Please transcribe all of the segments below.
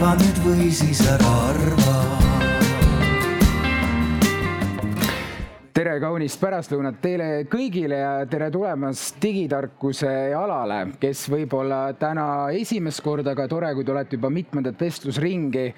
arva nüüd või siis ära arva tere kaunist pärastlõunat teile kõigile ja tere tulemast digitarkuse alale, kes võib-olla täna esimest korda, aga tore, kui te olete juba mitmendat vestlusringi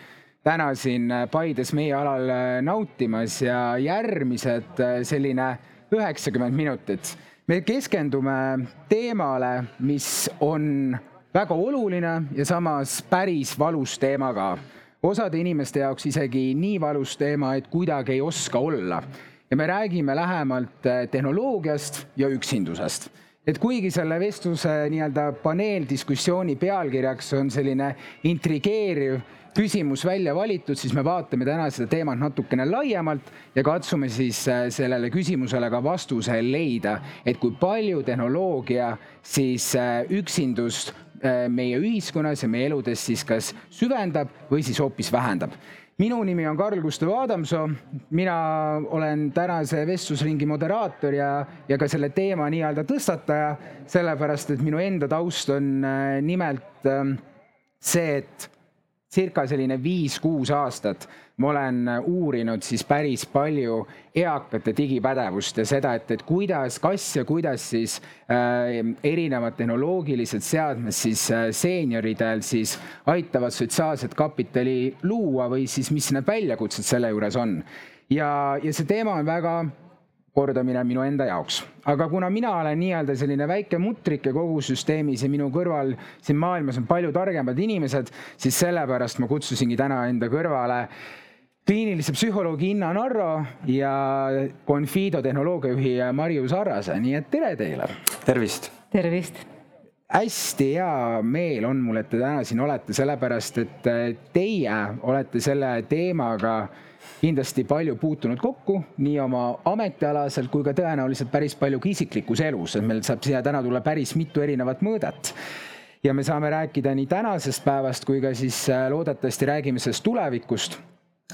täna siin Paides meie alal nautimas ja järgmised selline üheksakümmend minutit. me keskendume teemale, mis on väga oluline ja samas päris valus teema ka. osade inimeste jaoks isegi nii valus teema, et kuidagi ei oska olla ja me räägime lähemalt äh, tehnoloogiast ja üksindusest. et kuigi selle vestluse nii-öelda paneeldiskussiooni pealkirjaks on selline intrigeeriv küsimus välja valitud, siis me vaatame täna seda teemat natukene laiemalt ja katsume siis äh, sellele küsimusele ka vastuse leida, et kui palju tehnoloogia siis äh, üksindust meie ühiskonnas ja meie eludes siis kas süvendab või siis hoopis vähendab. Minu nimi on Karl Gustav Adamsoo, mina olen tänase vestlusringi moderaator ja, ja ka selle teema nii-öelda tõstataja, sellepärast et minu enda taust on äh, nimelt ähm, see, et circa selline viis-kuus aastat ma olen uurinud siis päris palju eakate digipädevust ja seda, et, et kuidas, kas ja kuidas siis äh, erinevad tehnoloogilised seadmed siis äh, seenioridel siis aitavad sotsiaalset kapitali luua või siis mis need väljakutsed selle juures on. ja, ja see teema on väga kordamine minu enda jaoks. aga kuna mina olen nii-öelda selline väike mutrike kogu süsteemis ja minu kõrval siin maailmas on palju targemad inimesed, siis sellepärast ma kutsusingi täna enda kõrvale kliinilise psühholoogi Inna Narro ja Confido tehnoloogiajuhi Marju Sarrase, nii et tere teile. tervist. tervist hästi hea meel on mul, et te täna siin olete, sellepärast et teie olete selle teemaga kindlasti palju puutunud kokku nii oma ametialaselt kui ka tõenäoliselt päris palju ka isiklikus elus, et meil saab siia täna tulla päris mitu erinevat mõõdet. ja me saame rääkida nii tänasest päevast kui ka siis äh, loodetavasti räägime sellest tulevikust.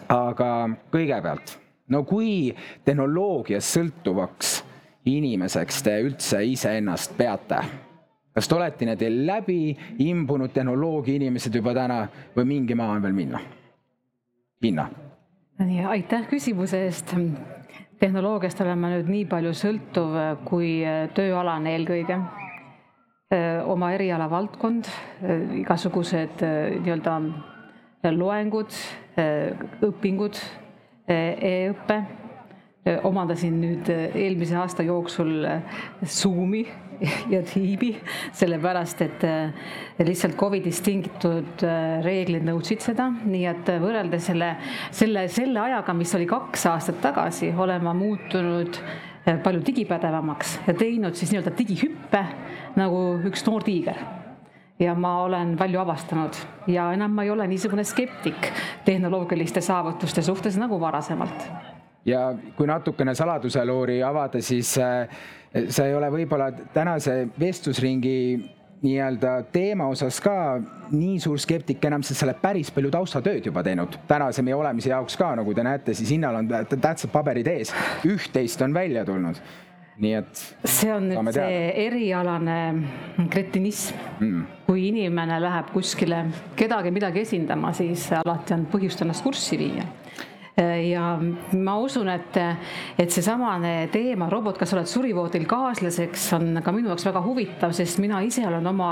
aga kõigepealt, no kui tehnoloogiast sõltuvaks inimeseks te üldse iseennast peate? Kas te olete need läbi imbunud tehnoloogia inimesed juba täna või mingi maa on veel minna? Inna nii, aitäh küsimuse eest. tehnoloogiast olen ma nüüd nii palju sõltuv kui tööalane eelkõige. oma eriala valdkond, igasugused nii-öelda loengud, õpingud e, e-õpe omandasin nüüd eelmise aasta jooksul Zoomi ja tiibi, sellepärast et lihtsalt Covidist tingitud äh, reeglid nõudsid seda, nii et võrreldes selle, selle, selle ajaga, mis oli kaks aastat tagasi, olen ma muutunud äh, palju digipädevamaks ja teinud siis nii-öelda digihüppe nagu üks noor tiiger. Ja ma olen palju avastanud ja enam ma ei ole niisugune skeptik tehnoloogiliste saavutuste suhtes nagu varasemalt. Ja kui natukene saladuseloori avada, siis äh, sa ei ole võib-olla tänase vestlusringi nii-öelda teema osas ka nii suur skeptik enam, sest sa oled päris palju taustatööd juba teinud tänase meie olemise jaoks ka, nagu te näete, siis hinnal on tähtsad paberid ees, üht-teist on välja tulnud. Nii et. see on nüüd see erialane kretinism. Mm.. kui inimene läheb kuskile kedagi midagi esindama, siis alati on põhjust ennast kurssi viia ja ma usun, et, et seesamane teema, robot, kas oled surivoodil kaaslaseks, on ka minu jaoks väga huvitav, sest mina ise olen oma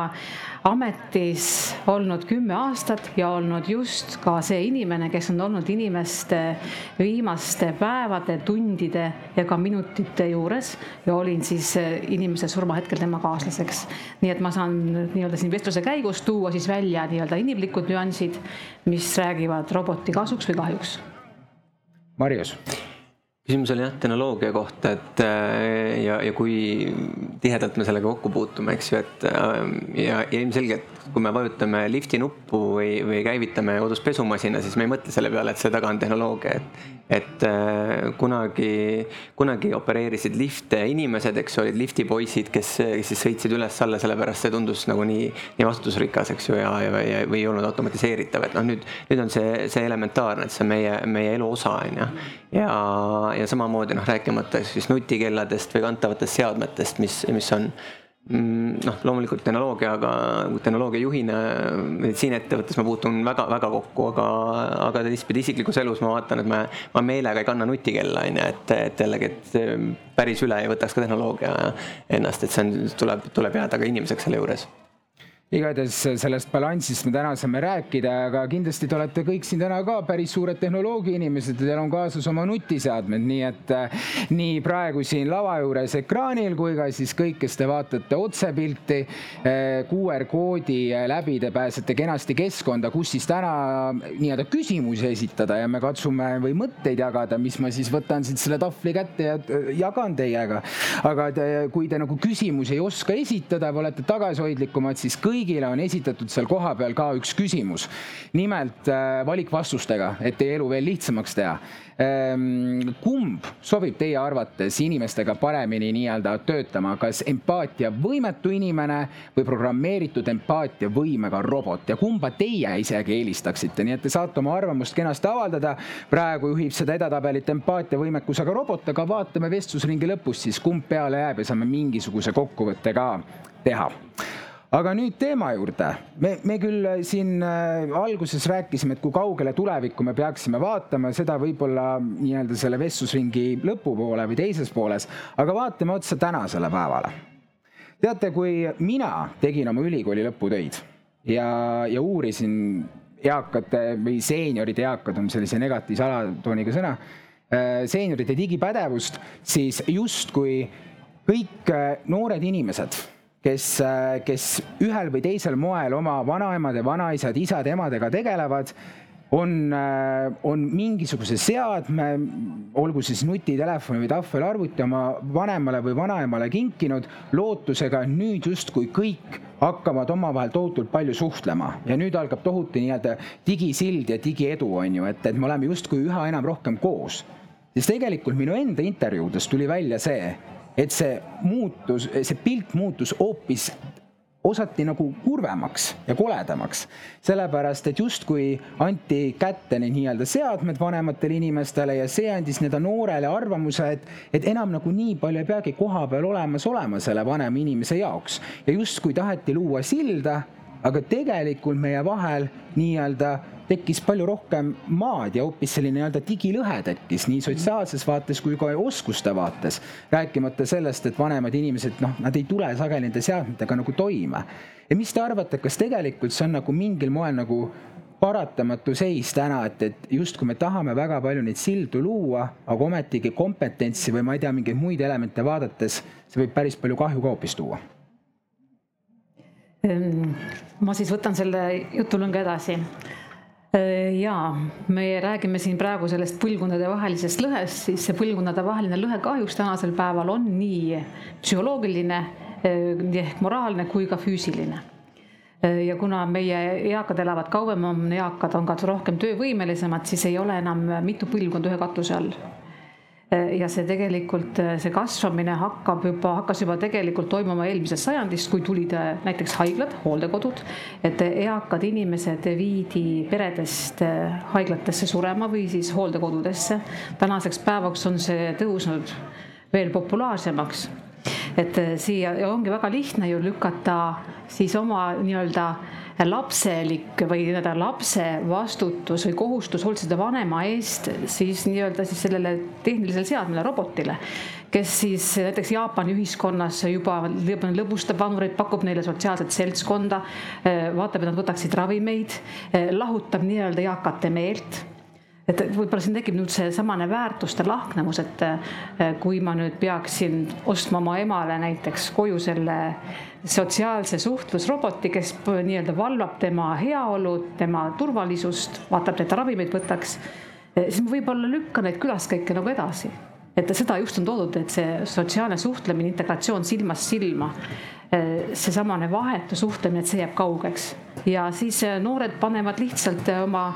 ametis olnud kümme aastat ja olnud just ka see inimene, kes on olnud inimeste viimaste päevade, tundide ja ka minutite juures ja olin siis inimese surmahetkel tema kaaslaseks. nii et ma saan nii-öelda siin vestluse käigus tuua siis välja nii-öelda inimlikud nüansid, mis räägivad roboti kasuks või kahjuks Marius küsimus oli jah, tehnoloogia kohta, et äh, ja, ja kui tihedalt me sellega kokku puutume, eks ju, et äh, ja, ja ilmselgelt, kui me vajutame lifti nuppu või, või käivitame kodus pesumasina, siis me ei mõtle selle peale, et see taga on tehnoloogia, et et äh, kunagi, kunagi opereerisid lifte inimesed, eks olid liftipoisid, kes, kes siis sõitsid üles-alla, sellepärast see tundus nagu nii, nii vastutusrikas, eks ju, ja, ja, ja, või ei olnud automatiseeritav, et noh, nüüd, nüüd on see, see elementaarne, et see on meie, meie elu osa, on ju. ja, ja samamoodi noh, rääkimata siis nutikelladest või kantavatest seadmetest, mis, mis on Mm, noh, loomulikult tehnoloogiaga, tehnoloogia juhina meditsiiniettevõttes ma puutun väga-väga kokku, aga, aga teistpidi isiklikus elus ma vaatan, et ma, ma meelega ei kanna nutikella, on ju, et, et jällegi, et päris üle ei võtaks ka tehnoloogia ennast, et see on, tuleb, tuleb jääda ka inimeseks selle juures igatahes sellest balansist me täna saame rääkida, aga kindlasti te olete kõik siin täna ka päris suured tehnoloogiainimesed ja teil on kaasas oma nutiseadmed, nii et äh, nii praegu siin lava juures ekraanil kui ka siis kõik, kes te vaatate otsepilti äh, QR-koodi läbi, te pääsete kenasti keskkonda, kus siis täna nii-öelda küsimusi esitada ja me katsume või mõtteid jagada, mis ma siis võtan siit selle tahvli kätte ja äh, jagan teiega. aga te, kui te nagu küsimusi ei oska esitada või olete tagasihoidlikumad, siis kõik kõigile on esitatud seal kohapeal ka üks küsimus. nimelt äh, valikvastustega, et teie elu veel lihtsamaks teha. Ähm, kumb sobib teie arvates inimestega paremini nii-öelda töötama, kas empaatiavõimetu inimene või programmeeritud empaatiavõimega robot ja kumba teie isegi eelistaksite, nii et te saate oma arvamust kenasti avaldada. praegu juhib seda edetabelit empaatiavõimekusega robot, aga vaatame vestlusringi lõpus siis, kumb peale jääb ja saame mingisuguse kokkuvõtte ka teha aga nüüd teema juurde. me, me küll äh, siin äh, alguses rääkisime, et kui kaugele tulevikku me peaksime vaatama, seda võib-olla nii-öelda selle vestlusringi lõpupoole või teises pooles, aga vaatame otsa tänasele päevale. teate, kui mina tegin oma ülikooli lõputöid ja, ja uurisin eakate või seenioride, eakad on sellise negatiivse alatooniga sõna, äh, seenioride digipädevust, siis justkui kõik noored inimesed kes, kes ühel või teisel moel oma vanaemade, vanaisad, isad-emadega tegelevad, on, on mingisuguse seadme, olgu siis nutitelefoni või tahvelarvuti oma vanemale või vanaemale kinkinud lootusega nüüd justkui kõik hakkavad omavahel tohutult palju suhtlema ja nüüd algab tohutu nii-öelda digisild ja digiedu on ju, et, et me oleme justkui üha enam rohkem koos. siis tegelikult minu enda intervjuudes tuli välja see, et see muutus, see pilt muutus hoopis osati nagu kurvemaks ja koledamaks, sellepärast et justkui anti kätte need nii-öelda seadmed vanematele inimestele ja see andis nii-öelda noorele arvamuse, et, et enam nagu nii palju ei peagi kohapeal olemas olema selle vanema inimese jaoks. Ja justkui taheti luua silda, aga tegelikult meie vahel nii-öelda tekkis palju rohkem maad ja hoopis selline nii-öelda digilõhe tekkis nii sotsiaalses vaates kui ka oskuste vaates. rääkimata sellest, et vanemad inimesed, noh, nad ei tule sageli nende seadmetega nagu toime. ja mis te arvate, kas tegelikult see on nagu mingil moel nagu paratamatu seis täna, et, et justkui me tahame väga palju neid sildu luua, aga ometigi kompetentsi või ma ei tea, mingeid muid elemente vaadates, see võib päris palju kahju ka hoopis tuua ehm, ma siis võtan selle jutulõnga edasi Äh, jaa, me räägime siin praegu sellest põlvkondadevahelisest lõhest, siis see põlvkondadevaheline lõhe kahjuks tänasel päeval on nii psühholoogiline, äh, ehk moraalne kui ka füüsiline. Äh, ja kuna meie eakad elavad kauem, on eakad, on ka rohkem töövõimelisemad, siis ei ole enam mitu põlvkonda ühe katuse all ja see tegelikult, äh, see kasvamine hakkab juba, hakkas juba tegelikult toimuma eelmisest sajandist, kui tulid äh, näiteks haiglad, hooldekodud, et eakad inimesed viidi peredest haiglatesse surema või siis hooldekodudesse. tänaseks päevaks on see tõusnud veel populaarsemaks. et siia ongi väga lihtne ju lükata siis oma nii-öelda lapselik või nii-öelda lapse vastutus või kohustus hoolitseda vanema eest siis nii-öelda siis sellele tehnilisele seadmele, robotile, kes siis näiteks Jaapani ühiskonnas juba lõbustab vanureid, pakub neile sotsiaalset seltskonda, vaatab, et nad võtaksid ravimeid, lahutab nii-öelda eakate meelt et võib-olla siin tekib nüüd seesamane väärtuste lahknevus, et eh, kui ma nüüd peaksin ostma oma emale näiteks koju selle sotsiaalse suhtlusroboti, kes nii-öelda valvab tema heaolu, tema turvalisust, vaatab, et ta ravimeid võtaks, eh, siis ma võib-olla lükkan neid külaskäike nagu edasi. et seda just on toodud, et see sotsiaalne suhtlemine, integratsioon silmast silma seesamane vahetu suhtlemine, et see jääb kaugeks. Ja siis äh, noored panevad lihtsalt äh, oma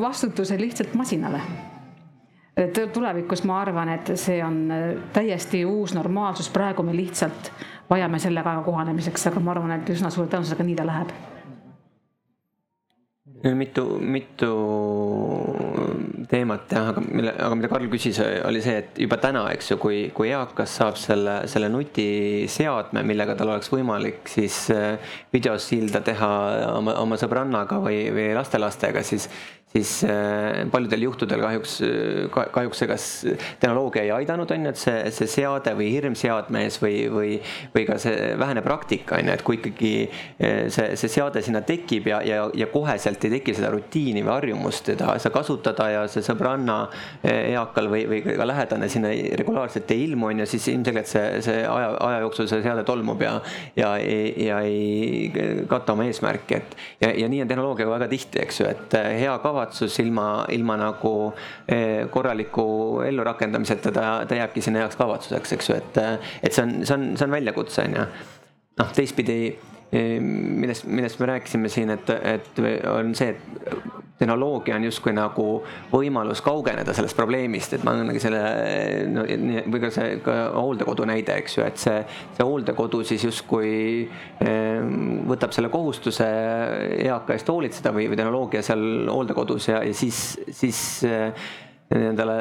vastutuse lihtsalt masinale. Tulevikus ma arvan, et see on täiesti uus normaalsus, praegu me lihtsalt vajame sellega kohanemiseks, aga ma arvan, et üsna suure tõenäosusega nii ta läheb. Mitu, mitu teemat jah, aga mille, aga mida Karl küsis, oli see, et juba täna, eks ju, kui, kui eakas saab selle, selle nutiseadme, millega tal oleks võimalik siis videosilda teha oma, oma sõbrannaga või, või lastelastega, siis siis äh, paljudel juhtudel kahjuks, kahjuks ega tehnoloogia ei aidanud, on ju, et see, see seade või hirm seadme ees või, või, või ka see vähene praktika, on ju, et kui ikkagi äh, see, see seade sinna tekib ja, ja, ja koheselt ei teki seda rutiini või harjumust teda seda kasutada ja see sõbranna äh, eakal või, või ka lähedane sinna regulaarselt ei ilmu, on ju, siis ilmselgelt see, see aja, aja jooksul see seade tolmub ja, ja, ja ei kata oma eesmärki, et ja, ja nii on tehnoloogiaga väga tihti, eks ju, et hea kava kavatsus ilma, ilma nagu eh, korraliku ellurakendamiseta, ta, ta jääbki sinna heaks kavatsuseks, eks ju, et, et see on, see on, see on väljakutse, on ju. noh, teistpidi millest, millest me rääkisime siin, et, et on see, et tehnoloogia on justkui nagu võimalus kaugeneda sellest probleemist, et ma annangi selle no, või ka see ka hooldekodu näide, eks ju, et see, see hooldekodu siis justkui ehm, võtab selle kohustuse eaka eest hoolitseda või, või tehnoloogia seal hooldekodus ja, ja siis, siis nendele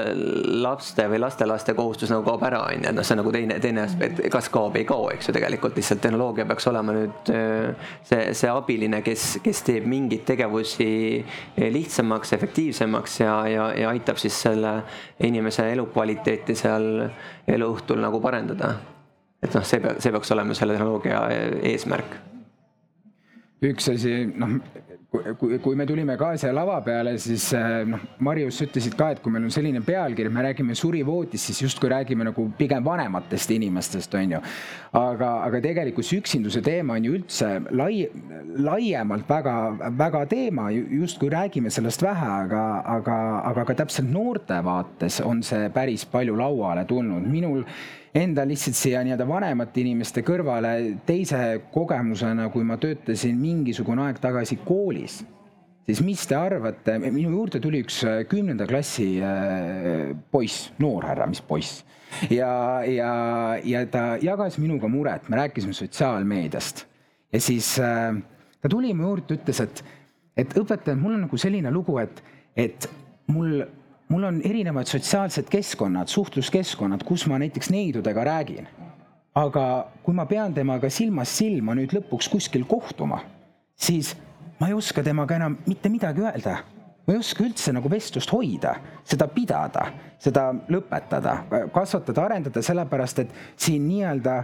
laste või lastelaste kohustus nagu kaob ära, on ju, et noh, see on nagu teine, teine aspekt, kas kaob, ei kao, eks ju, tegelikult lihtsalt tehnoloogia peaks olema nüüd see, see abiline, kes, kes teeb mingeid tegevusi lihtsamaks, efektiivsemaks ja, ja, ja aitab siis selle inimese elukvaliteeti seal eluõhtul nagu parendada. et noh, see, see peaks olema selle tehnoloogia eesmärk üks asi, noh, kui, kui me tulime ka siia lava peale, siis eh, noh, Marius, ütlesid ka, et kui meil on selline pealkiri, me räägime surivoodist, siis justkui räägime nagu pigem vanematest inimestest, on ju. aga, aga tegelikult see üksinduse teema on ju üldse lai, laiemalt väga, väga teema, justkui räägime sellest vähe, aga, aga, aga ka täpselt noorte vaates on see päris palju lauale tulnud. minul enda lihtsalt siia nii-öelda vanemate inimeste kõrvale teise kogemusena, kui ma töötasin mingisugune aeg tagasi koolis, siis mis te arvate, minu juurde tuli üks äh, kümnenda klassi äh, poiss, noorhärra, mis poiss. ja, ja, ja ta jagas minuga muret, me rääkisime sotsiaalmeediast. Ja siis äh, ta tuli mu juurde, ütles, et, et õpetaja, mul on nagu selline lugu, et, et mul mul on erinevad sotsiaalsed keskkonnad, suhtluskeskkonnad, kus ma näiteks neidudega räägin. aga kui ma pean temaga silmast silma nüüd lõpuks kuskil kohtuma, siis ma ei oska temaga enam mitte midagi öelda. ma ei oska üldse nagu vestlust hoida, seda pidada, seda lõpetada, kasvatada, arendada, sellepärast et siin nii-öelda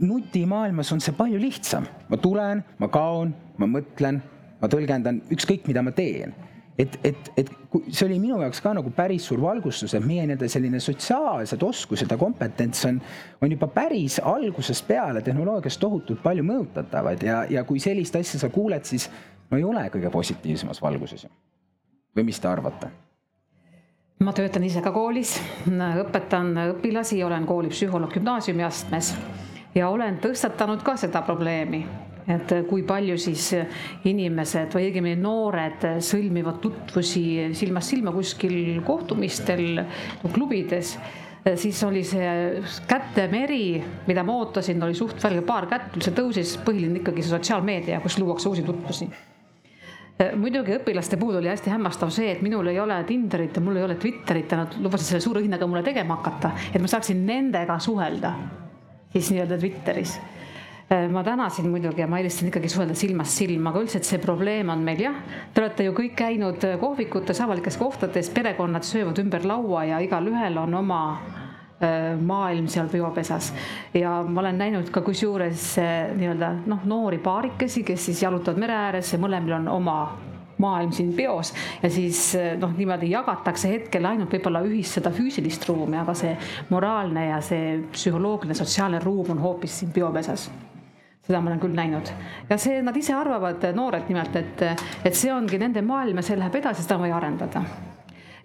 nutimaailmas on see palju lihtsam. ma tulen, ma kaon, ma mõtlen, ma tõlgendan ükskõik, mida ma teen et, et, et see oli minu jaoks ka nagu päris suur valgustus, et meie nii-öelda selline sotsiaalsed oskused ja kompetents on, on juba päris algusest peale tehnoloogias tohutult palju mõjutatavad ja, ja kui sellist asja sa kuuled, siis no ei ole kõige positiivsemas valguses ju. või mis te arvate? ma töötan ise ka koolis, õpetan õpilasi, olen koolipsühholoog gümnaasiumiastmes ja olen tõstatanud ka seda probleemi et kui palju siis inimesed või õigemini noored sõlmivad tutvusi silmast silma kuskil kohtumistel, klubides. Siis oli see kätemeri, mida ma ootasin, oli suht välge paar kätt, see tõusis, põhiline ikkagi see sotsiaalmeedia, kus luuakse uusi tutvusi. Muidugi õpilaste puhul oli hästi hämmastav see, et minul ei ole Tinderit ja mul ei ole Twitterit ja nad lubasid selle suure hinnaga mulle tegema hakata, et ma saaksin nendega suhelda siis nii-öelda Twitteris. Äh, ma tänasin muidugi ja ma eelistasin ikkagi suhelda silmast silma, aga üldiselt see probleem on meil jah. Te olete ju kõik käinud äh, kohvikutes, avalikes kohtades, perekonnad söövad ümber laua ja igalühel on oma äh, maailm seal peopesas. Ja ma olen näinud ka kusjuures nii-öelda noh, noori paarikesi, kes siis jalutavad mere ääres ja mõlemil on oma maailm siin peos. Ja siis noh, niimoodi jagatakse hetkel ainult võib-olla ühist seda füüsilist ruumi, aga see moraalne ja see psühholoogiline, sotsiaalne ruum on hoopis siin peopesas seda ma olen küll näinud. Ja see, nad ise arvavad, noored nimelt, et, et see ongi nende maailm ja see läheb edasi, seda on vaja arendada.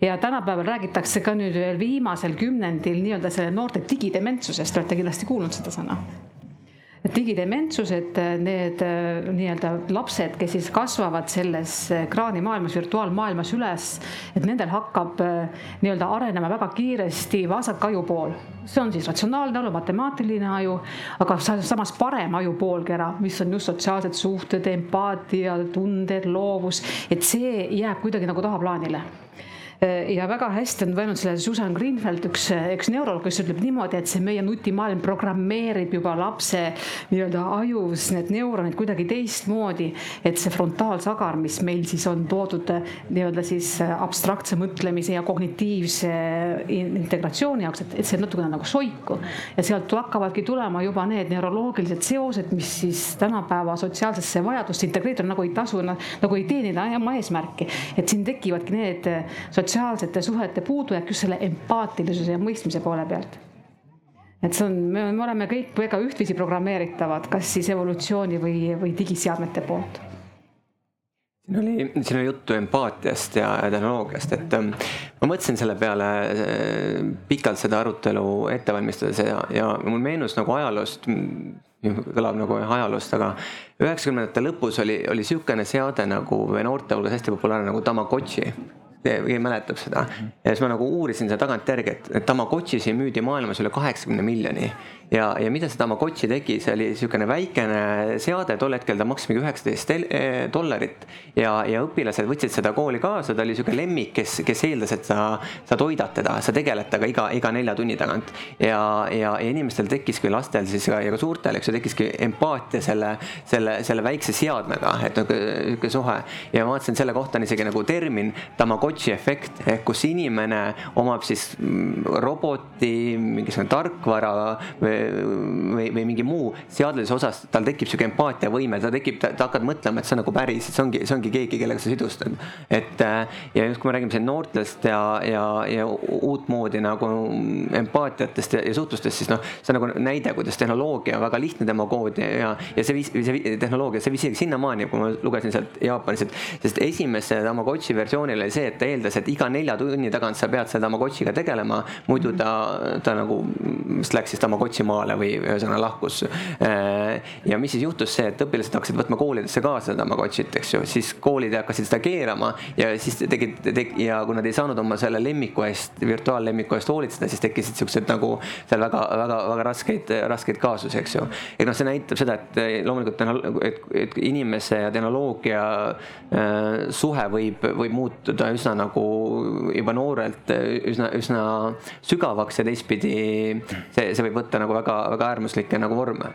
Ja tänapäeval räägitakse ka nüüd veel viimasel kümnendil nii-öelda selle noorte digidementsusest, olete kindlasti kuulnud seda sõna digidementsused, need äh, nii-öelda lapsed, kes siis kasvavad selles ekraanimaailmas, virtuaalmaailmas üles, et nendel hakkab äh, nii-öelda arenema väga kiiresti vasak ajupool. see on siis ratsionaalne aju, matemaatiline aju, aga samas parem ajupoolkera, mis on just sotsiaalsed suhted, empaatia, tunded, loovus, et see jääb kuidagi nagu tahaplaanile ja väga hästi on võetud selle Susan Greenfield, üks, üks neuroloog, kes ütleb niimoodi, et see meie nutimaailm programmeerib juba lapse nii-öelda ajus need neuronid kuidagi teistmoodi, et see frontaalsagar, mis meil siis on toodud nii-öelda siis abstraktse mõtlemise ja kognitiivse integratsiooni jaoks, et, et see natukene nagu soiku. Ja sealt hakkavadki tulema juba need neuroloogilised seosed, mis siis tänapäeva sotsiaalsesse vajadusse integreerida nagu ei tasu, nagu ei teenida oma eesmärki, et siin tekivadki need sotsiaalsed sotsiaalsete suhete puudujääk just selle empaatilisuse ja mõistmise poole pealt. et see on, me, me oleme kõik väga ühtviisi programmeeritavad, kas siis evolutsiooni või, või digiseadmete poolt siin oli, siin oli juttu empaatiast ja tehnoloogiast, et ähm, ma mõtlesin selle peale äh, pikalt seda arutelu ette valmistades ja, ja mul meenus nagu ajaloost, kõlab nagu ajaloost, aga üheksakümnendate lõpus oli, oli sihukene seade nagu noorte hulgas hästi populaarne nagu Tamagotši keegi mäletab seda. ja siis ma nagu uurisin seda tagantjärgi, et, et Tamagotšisi müüdi maailmas üle kaheksakümne miljoni. Ja, ja mida see Tamagotši tegi, see oli niisugune väikene seade, tol hetkel ta maksis mingi üheksateist eh, dollarit. ja, ja õpilased võtsid seda kooli kaasa, ta oli niisugune lemmik, kes, kes eeldas, et sa, sa toidad teda, sa tegeled temaga iga, iga nelja tunni tagant. ja, ja, ja inimestel tekkiski, lastel siis ja, ka suurtel, eks ju, tekkiski empaatia selle, selle, selle väikse seadmega, et niisugune suhe. ja ma vaatasin, selle kohta on isegi nagu termin Tamagotši efekt ehk kus inimene omab siis mm, roboti, mingisugune tarkvara või, või, või mingi muu seadelise osas, tal tekib sihuke empaatiavõime, ta tekib, ta hakkab mõtlema, et see on nagu päris, see ongi, see ongi keegi, kellega sa sidustad. et äh, ja just, kui me räägime siin noortest ja, ja, ja uutmoodi nagu empaatiatest ja, ja suhtlustest, siis noh, see on nagu näide, kuidas tehnoloogia väga lihtne demagoogia ja, ja see viis, see tehnoloogia, see viis isegi sinnamaani, kui ma lugesin sealt Jaapanis, et sest esimese Tamagotši versioonil oli see, et ta eeldas, et iga nelja tunni tagant sa pead selle Tamagotšiga tegelema, muidu ta, ta nagu vist läks siis Tamagotši maale või ühesõnaga lahkus. Äh, ja mis siis juhtus see, et õpilased hakkasid võtma koolidesse kaasa Tamagotšit, eks ju, siis koolid hakkasid seda keerama ja siis tegid teg, ja kui nad ei saanud oma selle lemmiku eest, virtuaallemmiku eest hoolitseda, siis tekkisid siuksed nagu seal väga-väga-väga raskeid, raskeid kaasusi, eks ju. et noh, see näitab seda, et loomulikult, et, et inimese ja tehnoloogia äh, suhe võib, võib muutuda üsna nagu juba noorelt üsna, üsna sügavaks ja teistpidi see, see võib võtta nagu väga-väga äärmuslikke nagu vorme.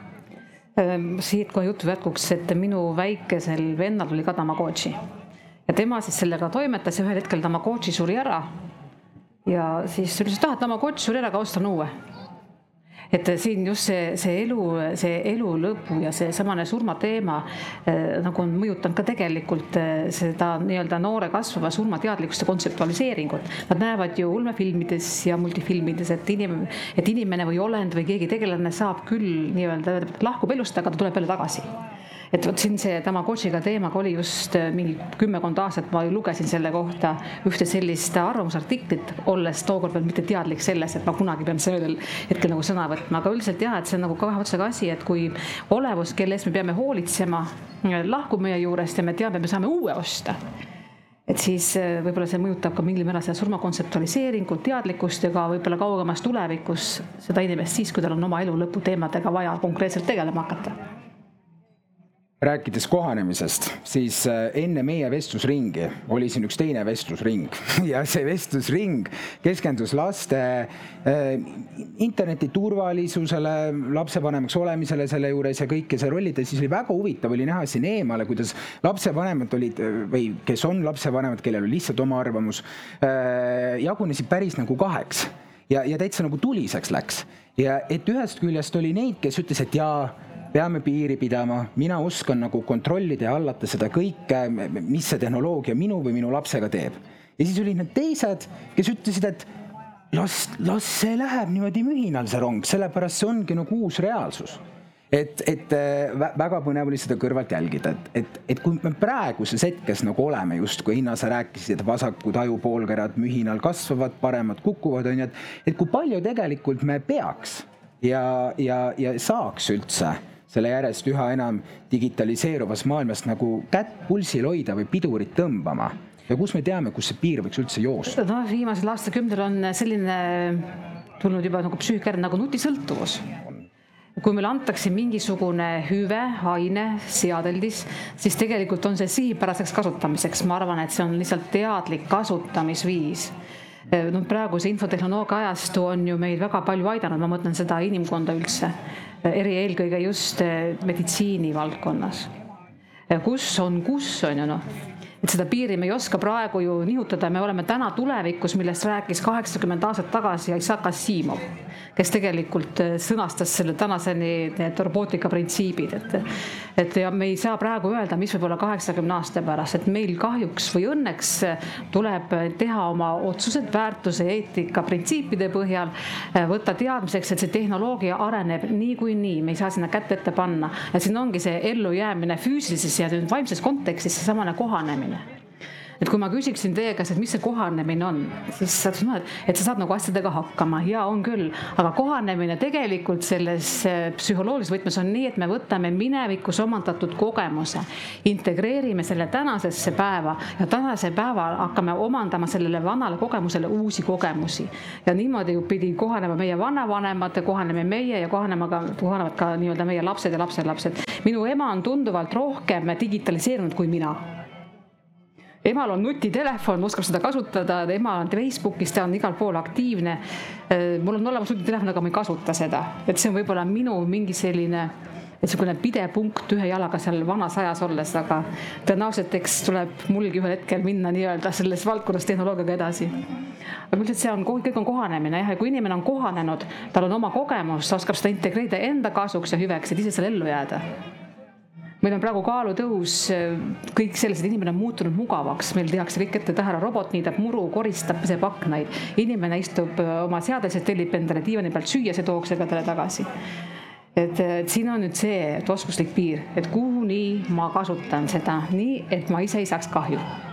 Ehm, siit kohe jutu jätkuks, et minu väikesel vennal tuli ka Tamagotši ja tema siis sellega toimetas ja ühel hetkel Tamagotši suri ära. ja siis ütles, et ah, Tamagotši suri ära, aga ostan uue et siin just see, see elu, see elu lõpu ja seesamane surmateema eh, nagu on mõjutanud ka tegelikult eh, seda nii-öelda noore kasvava surmateadlikkust ja kontseptualiseeringut. Nad näevad ju ulmefilmides ja multifilmides, et inimene, et inimene või olend või keegi tegelane saab küll nii-öelda, lahkub elust, aga ta tuleb jälle tagasi et vot siin see Tamagotšiga teemaga oli just äh, mingi kümmekond aastat, ma lugesin selle kohta ühte sellist arvamusartiklit, olles tookord veel mitte teadlik selles, et ma kunagi pean sellel hetkel nagu sõna võtma, aga üldiselt jah, et see on nagu kahe otsaga asi, et kui olevus, kelle eest me peame hoolitsema, lahkub meie juurest ja me teame, me saame uue osta et siis äh, võib-olla see mõjutab ka mingil määral seda surma kontseptualiseeringut, teadlikkust ja ka võib-olla kaugemas tulevikus seda inimest siis, kui tal on oma elu lõpu teemadega vaja konkreetselt tegelema hakata rääkides kohanemisest, siis äh, enne meie vestlusringi oli siin üks teine vestlusring ja see vestlusring keskendus laste äh, interneti turvalisusele, lapsevanemaks olemisele selle juures ja kõike see rollid ja siis oli väga huvitav oli näha siin eemale, kuidas lapsevanemad olid või kes on lapsevanemad, kellel oli lihtsalt oma arvamus, äh, jagunesid päris nagu kaheks ja, ja täitsa nagu tuliseks läks. Ja et ühest küljest oli neid, kes ütles, et jaa peame piiri pidama, mina oskan nagu kontrollida ja hallata seda kõike, mis see tehnoloogia minu või minu lapsega teeb. ja siis olid need teised, kes ütlesid, et las, las see läheb niimoodi mühinal, see rong, sellepärast see ongi nagu uus reaalsus et, et äh, väga põnev oli seda kõrvalt jälgida, et, et, et kui me praeguses hetkes nagu oleme justkui, Inna, sa rääkisid, et vasakud ajupoolkerad mühinal kasvavad, paremad kukuvad, on ju, et, et kui palju tegelikult me peaks ja, ja, ja saaks üldse selle järjest üha enam digitaliseeruvas maailmas nagu kätt pulsil hoida või pidurit tõmbama. Ja kus me teame, kus see piir võiks üldse joosta? noh, viimasel aastakümnendil on selline tulnud juba nagu psüühikärn nagu nutisõltuvus. Kui meile antakse mingisugune hüve, aine, seadeldis, siis tegelikult on see sihipäraseks kasutamiseks, ma arvan, et see on lihtsalt teadlik kasutamisviis. Noh, praeguse infotehnoloogia ajastu on ju meid väga palju aidanud, ma mõtlen seda inimkonda üldse, eri, eelkõige just meditsiini valdkonnas. kus on, kus on ju noh, et seda piiri me ei oska praegu ju nihutada, me oleme täna tulevikus, millest rääkis kaheksakümmend aastat tagasi Isaac Asimov, kes tegelikult äh, sõnastas selle tänaseni need robootika printsiibid, et et ja me ei saa praegu öelda, mis võib olla kaheksakümne aasta pärast, et meil kahjuks või õnneks tuleb teha oma otsused väärtuse, eetika, printsiipide põhjal, äh, võtta teadmiseks, et see tehnoloogia areneb niikuinii, me ei saa sinna kätt ette panna. Ja siin ongi see ellujäämine füüsilises ja vaimses kontekstis seesamane kohanemine et kui ma küsiksin teie käest, et mis see kohanemine on, siis sa ütled, et, sa saad nagu asjadega hakkama ja on küll, aga kohanemine tegelikult selles eh, psühholoogilises võtmes on nii, et me võtame minevikus omandatud kogemuse, integreerime selle tänasesse päeva ja tänase päeva hakkame omandama sellele vanale kogemusele uusi kogemusi. ja niimoodi pidi kohanema meie vanavanemad, kohaneme meie ja kohanema ka, kohanevad ka nii-öelda meie lapsed ja lapselapsed. minu ema on tunduvalt rohkem digitaliseerunud kui mina emal on nutitelefon, oskab seda kasutada, ema on Facebookis, ta on igal pool aktiivne. Äh, mul on olemas nutitelefon, aga ma ei kasuta seda, et see on võib-olla minu mingi selline niisugune pidepunkt ühe jalaga seal vanas ajas olles, aga tõenäoliselt eks tuleb mulgi ühel hetkel minna nii-öelda selles valdkonnas tehnoloogiaga edasi. aga üldiselt see on, kõik on kohanemine jah, ja kui inimene on kohanenud, tal on oma kogemus, ta oskab seda integreerida enda kasuks ja hüveks, et ise seal ellu jääda meil on praegu kaalutõus kõik selles, et inimene on muutunud mugavaks, meil tehakse kõik ette taha, robot niidab muru, koristab, peseb aknaid. inimene istub äh, oma seades ja tellib endale diivani pealt süüa, see tooks selle talle tagasi. et, et siin on nüüd see et oskuslik piir, et kuhuni ma kasutan seda nii, et ma ise ei saaks kahju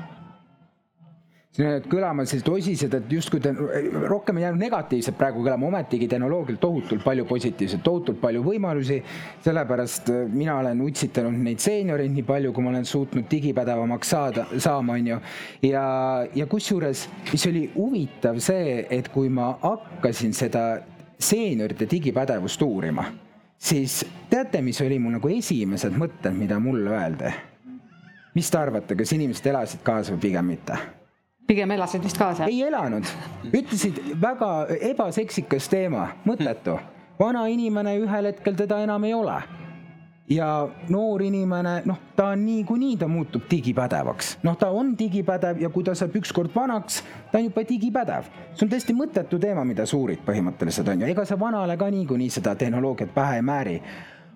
jäävad kõlama sellised osised, et justkui te, rohkem on jäänud negatiivselt praegu kõlama, ometigi tehnoloogial tohutult palju positiivset, tohutult palju võimalusi. sellepärast äh, mina olen utsitanud neid seenioreid nii palju, kui ma olen suutnud digipädevamaks saada, saama, on ju. ja, ja kusjuures, mis oli huvitav see, et kui ma hakkasin seda seeniorite digipädevust uurima, siis teate, mis oli mul nagu esimesed mõtted, mida mulle öeldi? mis te arvate, kas inimesed elasid kaasa või pigem mitte? Pigem elasid vist kaasa? ei elanud, ütlesid väga ebaseksikas teema, mõttetu. vana inimene ühel hetkel teda enam ei ole. ja noor inimene, noh, ta on niikuinii, ta muutub digipädevaks, noh, ta on digipädev ja kui ta saab ükskord vanaks, ta on juba digipädev. see on täiesti mõttetu teema, mida sa uurid põhimõtteliselt on ju, ega sa vanale ka niikuinii seda tehnoloogiat pähe ei määri.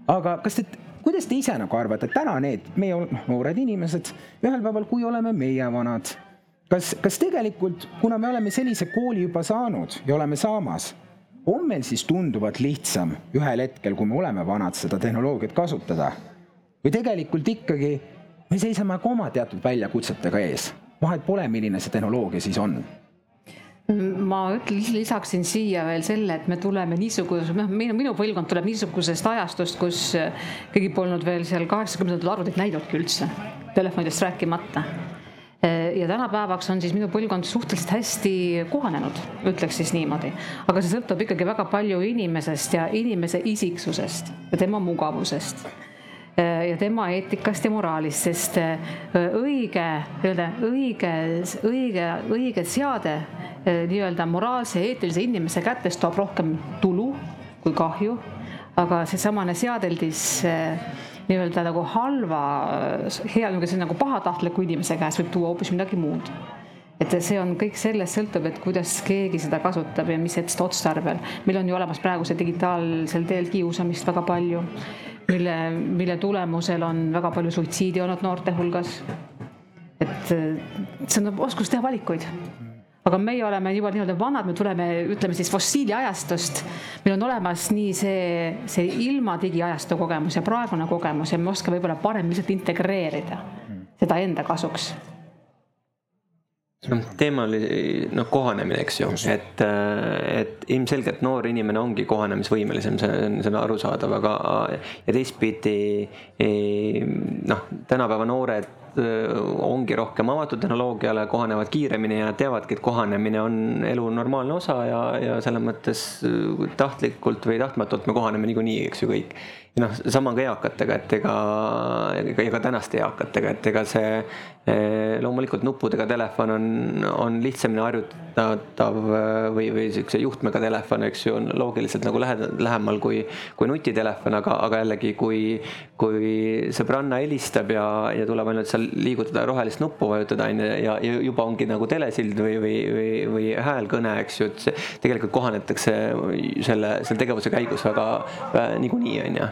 aga kas te kuidas te ise nagu arvate, täna need meie noh, noored inimesed, ühel päeval, kui oleme meie vanad kas, kas tegelikult, kuna me oleme sellise kooli juba saanud ja oleme saamas, on meil siis tunduvalt lihtsam ühel hetkel, kui me oleme vanad, seda tehnoloogiat kasutada? või tegelikult ikkagi me seisame ka oma teatud väljakutsetega ees, vahet pole, milline see tehnoloogia siis on. Ma lisaksin siia veel selle, et me tuleme niisuguse, noh, minu, minu põlvkond tuleb niisugusest ajastust, kus keegi polnud veel seal kaheksakümnendatel arvutit näinudki üldse, telefonidest rääkimata ja tänapäevaks on siis minu põlvkond suhteliselt hästi kohanenud, ütleks siis niimoodi. aga see sõltub ikkagi väga palju inimesest ja inimese isiksusest ja tema mugavusest ja tema eetikast ja moraalist, sest õige, nii-öelda õige, õige, õige seade nii-öelda moraalse ja eetilise inimese kätes toob rohkem tulu kui kahju. aga seesamane seadeldis nii-öelda nagu halva, hea, niisuguse nagu pahatahtliku inimese käes võib tuua hoopis midagi muud et see on kõik sellest sõltub, et kuidas keegi seda kasutab ja mis otstarbel. meil on ju olemas praegu see digitaalsel teel kiusamist väga palju, mille, mille tulemusel on väga palju suitsiidi olnud noorte hulgas. et see on oskus teha valikuid aga meie oleme juba nii-öelda vanad, me tuleme, ütleme siis fossiiliajastust. meil on olemas nii see, see ilma digiajastu kogemus ja praegune kogemus ja me oskame võib-olla paremini lihtsalt integreerida seda enda kasuks noh, teema oli noh, kohanemine, eks ju, et, et ilmselgelt noor inimene ongi kohanemisvõimelisem, see on, see on arusaadav, aga ja teistpidi noh, tänapäeva noored ongi rohkem avatud tehnoloogiale, kohanevad kiiremini ja teavadki, et kohanemine on elu normaalne osa ja, ja selles mõttes tahtlikult või tahtmatult me kohaneme niikuinii, eks ju, kõik ja noh, sama ka eakatega, et ega, ega, ega tänaste eakatega, et ega see eh, loomulikult nuppudega telefon on, on lihtsamini harjutatav eh, või, või siukse juhtmega telefon, eks ju, on loogiliselt nagu lähe-, lähemal kui, kui nutitelefon, aga, aga jällegi, kui, kui sõbranna helistab ja, ja tuleb ainult seal liigutada rohelist nuppu vajutada, on ju, ja, ja juba ongi nagu telesild või, või, või, või häälkõne, eks ju, et see tegelikult kohanetakse selle, selle tegevuse käigus väga niikuinii, on ju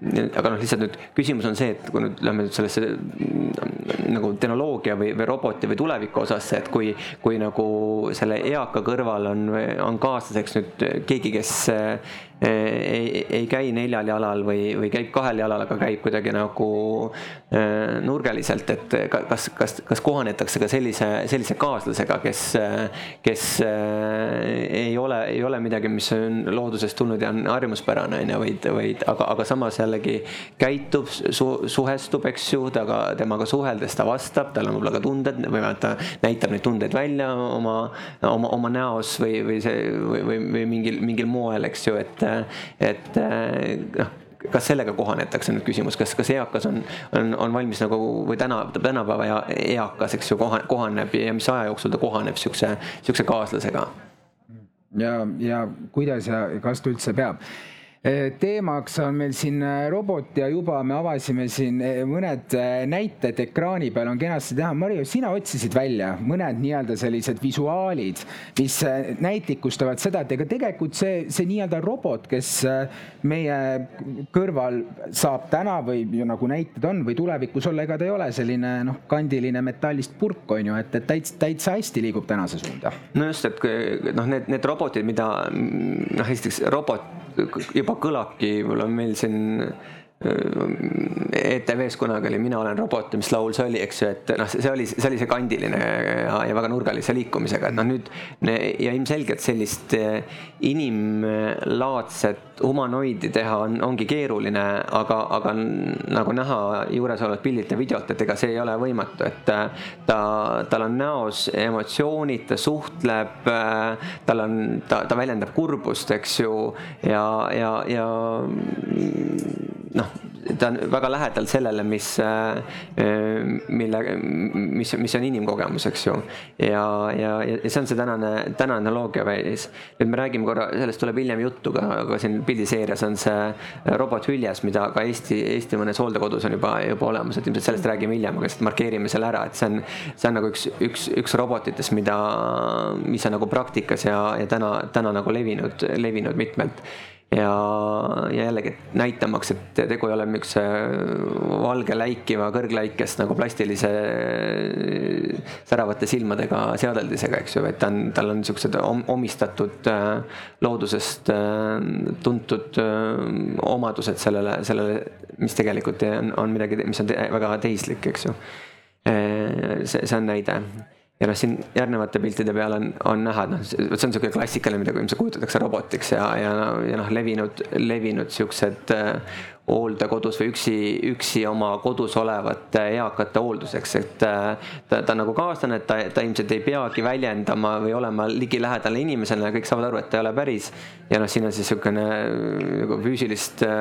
aga noh, lihtsalt nüüd küsimus on see, et kui nüüd lähme nüüd sellesse mm, nagu tehnoloogia või, või roboti või tuleviku osasse, et kui, kui nagu selle eaka kõrval on, on kaaslaseks nüüd keegi, kes ei, ei käi neljal jalal või, või käib kahel jalal, aga käib kuidagi nagu äh, nurgeliselt, et kas, kas, kas kohanetakse ka sellise, sellise kaaslasega, kes, kes äh, ei ole, ei ole midagi, mis on loodusest tulnud ja on harjumuspärane, on ju, vaid, vaid aga, aga samas jällegi käitub su,, suhestub, eks ju, temaga, temaga suheldes ta vastab, tal on võib-olla ka tunded või ta näitab neid tundeid välja oma, oma, oma näos või, või see või, või, või mingil, mingil moel, eks ju, et et noh kas sellega kohanetakse nüüd küsimus, kas, kas eakas on, on, on valmis nagu või täna, tänapäeva eakas, eks ju, kohaneb ja mis aja jooksul ta kohaneb siukse, siukse kaaslasega? ja, ja kuidas ja kas ta üldse peab teemaks on meil siin eh, robot ja juba me avasime siin eh, mõned näited ekraani peal on kenasti teha. Mario, sina otsisid välja mõned nii-öelda sellised visuaalid, mis näitlikustavad seda, et ega tegelikult see, see nii-öelda robot, kes meie kõrval saab täna või nagu näited on või tulevikus olla, ega ta ei ole selline noh, kandiline metallist purk on ju, et, et täitsa, täitsa hästi liigub tänase suunda. no just, et noh, need, need robotid, mida noh, esiteks robot juba kõlabki, on meil siin ETV-s kunagi oli Mina olen robot, mis laul see oli, eks ju, et noh, see oli, see oli see kandiline ja, ja väga nurgalise liikumisega, et noh, nüüd ja ilmselgelt sellist eh, inimlaadset humanoidi teha on, ongi keeruline, aga, aga nagu näha juuresolevalt pildilt ja videolt, et ega see ei ole võimatu, et eh, ta, tal on näos emotsioonid, ta suhtleb, eh, tal on, ta, ta väljendab kurbust, eks ju, ja, ja, ja noh, ta on väga lähedal sellele, mis, äh, mille, mis, mis on inimkogemus, eks ju. ja, ja, ja see on see tänane, tänane analoogiavälis. nüüd me räägime korra, sellest tuleb hiljem juttu ka, aga siin pildiseerias on see robot hüljes, mida ka Eesti, Eesti mõnes hooldekodus on juba, juba olemas, et ilmselt sellest räägime hiljem, aga lihtsalt markeerime selle ära, et see on, see on nagu üks, üks, üks robotitest, mida, mis on nagu praktikas ja, ja täna, täna nagu levinud, levinud mitmelt ja, ja jällegi näitamaks, et tegu ei ole niisuguse valge läikiva kõrgläikest nagu plastilise säravate silmadega seadeldisega, eks ju, vaid ta on, tal on niisugused omistatud äh, loodusest äh, tuntud äh, omadused sellele, sellele, mis tegelikult on, on midagi, mis on väga tehislik, eks ju. see, see on näide ja noh, siin järgnevate piltide peal on, on näha, et noh, see on niisugune klassikaline, mida ilmselt kujutatakse robotiks ja, ja, ja noh, levinud, levinud siuksed äh, hooldekodus või üksi, üksi oma kodus olevate eakate hoolduseks, et äh, ta, ta nagu kaaslane, et ta, ta ilmselt ei peagi väljendama või olema ligilähedane inimesena ja kõik saavad aru, et ta ei ole päris. ja noh, siin on siis niisugune nagu füüsilist äh,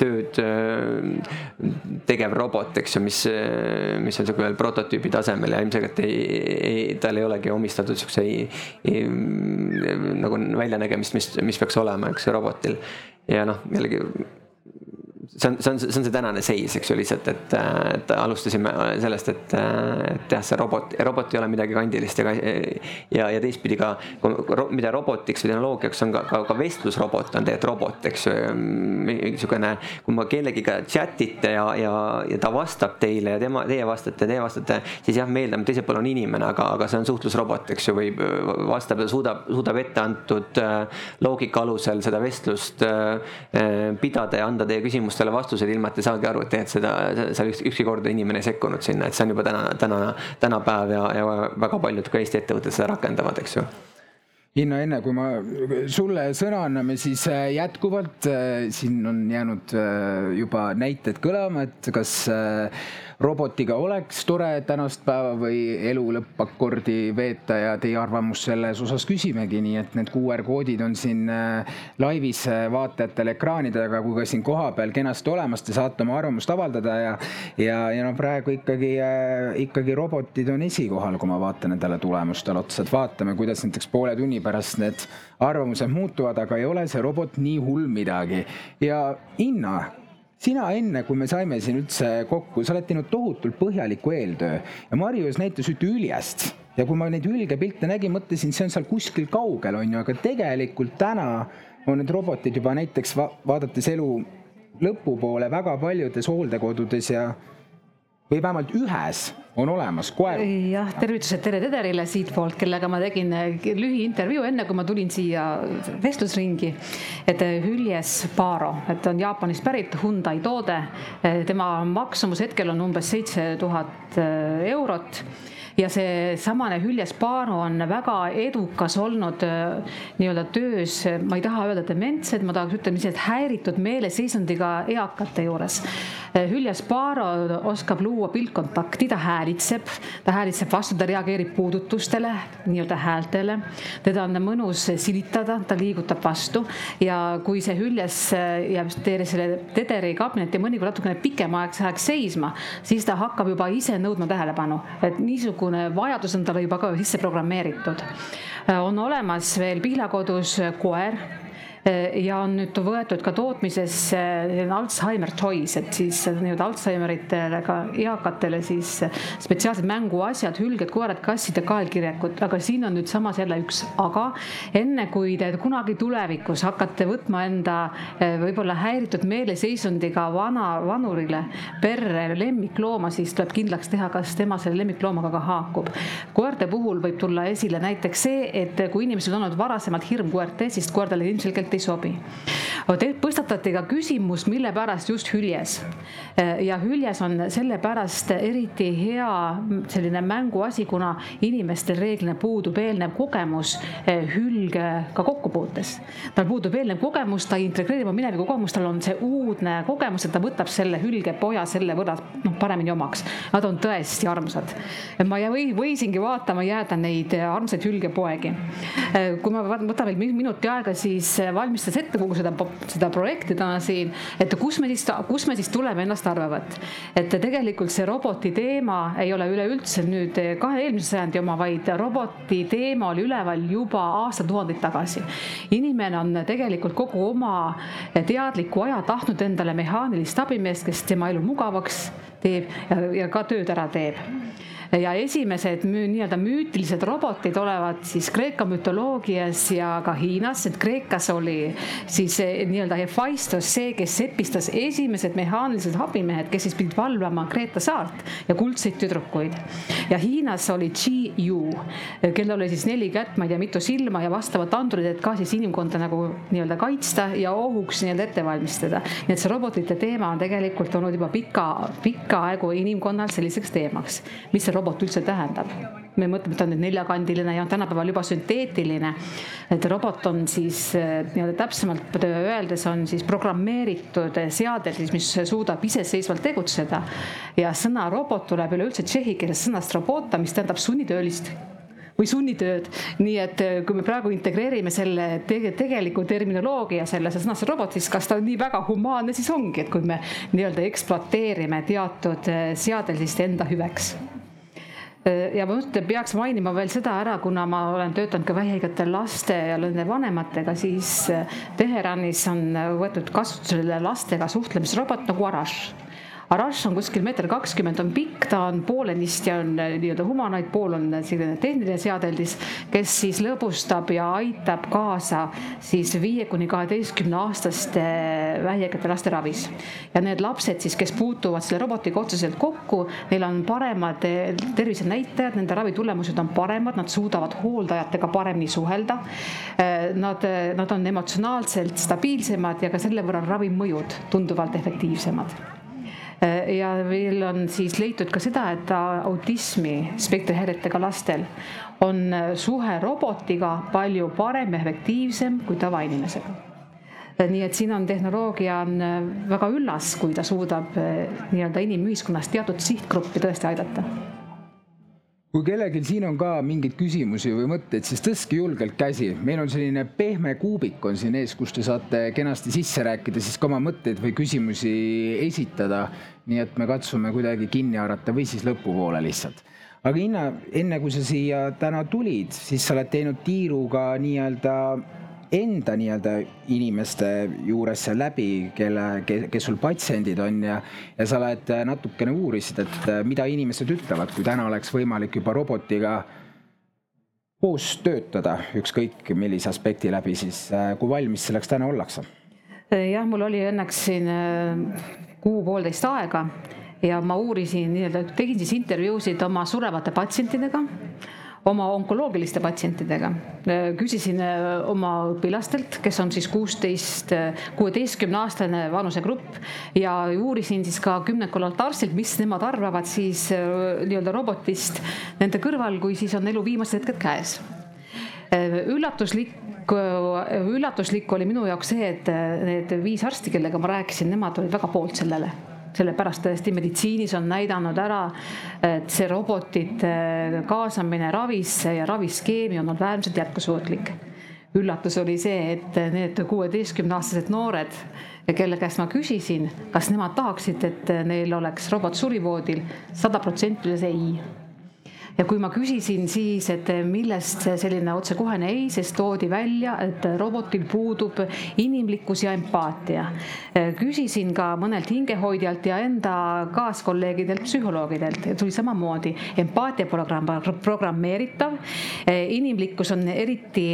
tööd äh, tegev robot, eks ju, mis, mis on niisugune veel prototüübi tasemel ja ilmselgelt ei, ei, tal ei olegi omistatud niisuguse nagu väljanägemist, mis, mis peaks olema, eks ju, robotil ja noh, jällegi see on, see on, see on see tänane seis, eks ju, lihtsalt, et, et alustasime sellest, et, et jah, see robot, robot ei ole midagi kandilist ja, ja, ja teistpidi ka, mida robotiks või tehnoloogiaks on ka, ka, ka vestlusrobot on tegelikult robot, eks ju. niisugune, kui ma kellegiga chat ite ja, ja, ja ta vastab teile ja tema, teie vastate, teie vastate, siis jah, me eeldame, teisel pool on inimene, aga, aga see on suhtlusrobot, eks ju, või vastab ja suudab, suudab ette antud loogika alusel seda vestlust pidada ja anda teie küsimustele talle vastuseid, ilma et ta saagi aru, et tegelikult seda, seal üks, ükski kord inimene ei sekkunud sinna, et see on juba täna, täna, tänapäev ja, ja väga paljud ka Eesti ettevõtted seda rakendavad, eks ju. Inno, enne kui ma sulle sõna anname, siis äh, jätkuvalt äh, siin on jäänud äh, juba näited kõlama, et kas robotiga oleks tore tänast päeva või elu lõppakordi veeta ja teie arvamust selles osas küsimegi, nii et need QR koodid on siin laivis vaatajatele ekraanide taga kui ka siin kohapeal kenasti olemas, te saate oma arvamust avaldada ja ja, ja no praegu ikkagi, ikkagi robotid on esikohal, kui ma vaatan nendele tulemustele otsa, et vaatame, kuidas näiteks poole tunni pärast need arvamused muutuvad, aga ei ole see robot nii hull midagi. ja Inna, sina enne, kui me saime siin üldse kokku, sa oled teinud tohutult põhjaliku eeltöö. Ja Marius näitas ühte üljest ja kui ma neid ülgepilte nägin, mõtlesin, see on seal kuskil kaugel, on ju, aga tegelikult täna on need robotid juba näiteks va vaadates elu lõpupoole väga paljudes hooldekodudes ja või vähemalt ühes on olemas koer. jah, tervitused Tere Tederile siitpoolt, kellega ma tegin lühiintervjuu enne, kui ma tulin siia vestlusringi. et Hüljes Paro, et on Jaapanist pärit Hyundai toode. tema maksumus hetkel on umbes seitse tuhat eurot ja seesamane Hüljes Paano on väga edukas olnud äh, nii-öelda töös, ma ei taha öelda dementsed, ma tahaks ütelda lihtsalt häiritud meeleseisundiga eakate juures. Äh, Hüljes Paaro oskab luua piltkontakti, ta häälitseb, ta häälitseb vastu, ta reageerib puudutustele, nii-öelda häältele. teda on mõnus silitada, ta liigutab vastu ja kui see Hüljes äh, jääb selle tederi kabinetti mõnikord natukene pikemaks ajaks seisma, siis ta hakkab juba ise nõudma tähelepanu, et niisugune niisugune vajadus on talle juba ka sisse programmeeritud. on olemas veel Pihlakodus koer Äh, ja on nüüd võetud ka tootmisesse Alzheimer toys, et siis nii-öelda Alžeimeritele ka eakatele siis spetsiaalsed mänguasjad, hülged, koerad, kassid ja kaelkirjakud, aga siin on nüüd samas jälle üks aga. enne kui te kunagi tulevikus hakkate võtma enda äh, võib-olla häiritud meeleseisundiga vana vanurile perre lemmiklooma, siis tuleb kindlaks teha, kas tema selle lemmikloomaga ka haakub. koerte puhul võib tulla esile näiteks see, et kui inimesel on olnud varasemalt hirm koerte, siis koerdale ilmselgelt ei sobi. tõstatati ka küsimus, mille pärast just hüljes. ja hüljes on sellepärast eriti hea selline mänguasi, kuna inimestel reeglina puudub eelnev kogemus hülgega kokkupuutes. tal puudub eelnev kogemus, ta ei integreeri oma mineviku kogemust, tal on see uudne kogemus, et ta võtab selle hülgepoja selle võrra noh, paremini omaks. Nad on tõesti armsad. ma või, võisingi vaatama jääda neid armsaid hülgepoegi. kui ma võtan veel minuti aega, siis valmistas ette kogu seda, seda projekti täna siin, et kus me siis, kus me siis tuleme ennast arvavat. et tegelikult see roboti teema ei ole üleüldse nüüd kahe eelmise sajandi oma, vaid roboti teema oli üleval juba aastatuhandeid tagasi. inimene on tegelikult kogu oma teadliku aja tahtnud endale mehaanilist abimeest, kes tema elu mugavaks teeb ja, ja ka tööd ära teeb ja esimesed nii-öelda müütilised robotid olevat siis Kreeka mütoloogias ja ka Hiinas, et Kreekas oli siis nii-öelda Hephaistos see, kes sepistas esimesed mehaanilised abimehed, kes siis pidid valvama Kreeta saart ja kuldseid tüdrukuid. ja Hiinas oli Chi Yu, kellel oli siis neli kätt, ma ei tea, mitu silma ja vastavad andurid, et ka siis inimkonda nagu nii-öelda kaitsta ja ohuks nii-öelda ette valmistada. nii et see robotite teema on tegelikult olnud juba pika, pikka aegu inimkonnal selliseks teemaks. mis see robot üldse tähendab. me mõtleme, et ta on nüüd neljakandiline ja tänapäeval juba sünteetiline. et robot on siis eh, nii-öelda täpsemalt öeldes on siis programmeeritud seadel siis, mis suudab iseseisvalt tegutseda. ja sõna robot tuleb üleüldse tšehhi keelest sõnast robota, mis tähendab sunnitöölist või sunnitööd. nii et eh, kui me praegu integreerime selle tege, tegeliku terminoloogia sellesse sõnasse robot, siis kas ta nii väga humaanne siis ongi, et kui me nii-öelda ekspluateerime teatud eh, seadelist enda hüveks ja ma mõtlen, peaks mainima veel seda ära, kuna ma olen töötanud ka vähihaigete laste ja nende vanematega, siis Teheranis on võetud kasutusele lastega suhtlemisrobot nagu Arash Arash on kuskil meeter kakskümmend on pikk, ta on poolenisti on äh, nii-öelda humanoid, pool on selline tehniline seadeldis, kes siis lõbustab ja aitab kaasa siis viie kuni kaheteistkümne aastaste vähihaigete laste ravis. ja need lapsed siis, kes puutuvad selle robotiga otseselt kokku, neil on paremad äh, tervisenäitajad, nende ravitulemused on paremad, nad suudavad hooldajatega paremini suhelda. Äh, nad, nad on emotsionaalselt stabiilsemad ja ka selle võrra ravimõjud tunduvalt efektiivsemad Äh, ja veel on siis leitud ka seda, et autismi spektrihäiretega lastel on äh, suhe robotiga palju parem ja efektiivsem kui tavainimesega. Nii et siin on tehnoloogia on väga üllas, kui ta suudab nii-öelda inimühiskonnas teatud sihtgruppi tõesti aidata kui kellelgi siin on ka mingeid küsimusi või mõtteid, siis tõstke julgelt käsi. meil on selline pehme kuubik on siin ees, kus te saate kenasti sisse rääkida, siis ka oma mõtteid või küsimusi esitada. nii et me katsume kuidagi kinni haarata või siis lõpupoole lihtsalt. aga Inna, enne kui sa siia täna tulid, siis sa oled teinud tiiruga nii-öelda enda nii-öelda inimeste juures läbi, kelle, kes sul patsiendid on ja, ja sa oled äh, natukene uurisid, et äh, mida inimesed ütlevad, kui täna oleks võimalik juba robotiga koos töötada, ükskõik millise aspekti läbi, siis äh, kui valmis selleks täna ollakse? jah, mul oli õnneks siin kuu-poolteist aega ja ma uurisin nii-öelda, tegin siis intervjuusid oma surevate patsientidega oma onkoloogiliste patsientidega. küsisin äh, oma õpilastelt, kes on siis kuusteist, kuueteistkümne aastane vanusegrupp ja uurisin siis ka kümnekonnalt arstilt, mis nemad arvavad siis äh, nii-öelda robotist nende kõrval, kui siis on elu viimased hetked käes. Äh, üllatuslik üllatuslik oli minu jaoks see, et need viis arsti, kellega ma rääkisin, nemad olid väga poolt sellele sellepärast tõesti meditsiinis on näidanud ära, et see robotite kaasamine ravisse ja raviskeemi on olnud äärmiselt jätkusuutlik. üllatus oli see, et need kuueteistkümneaastased noored, kelle käest ma küsisin, kas nemad tahaksid, et neil oleks robot surivoodil, sada protsenti ütles ei ja kui ma küsisin siis, et millest selline otsekohene ei, siis toodi välja, et robotil puudub inimlikkus ja empaatia. küsisin ka mõnelt hingehoidjalt ja enda kaaskolleegidelt, psühholoogidelt, tuli samamoodi, empaatia programm, programmeeritav. inimlikkus on eriti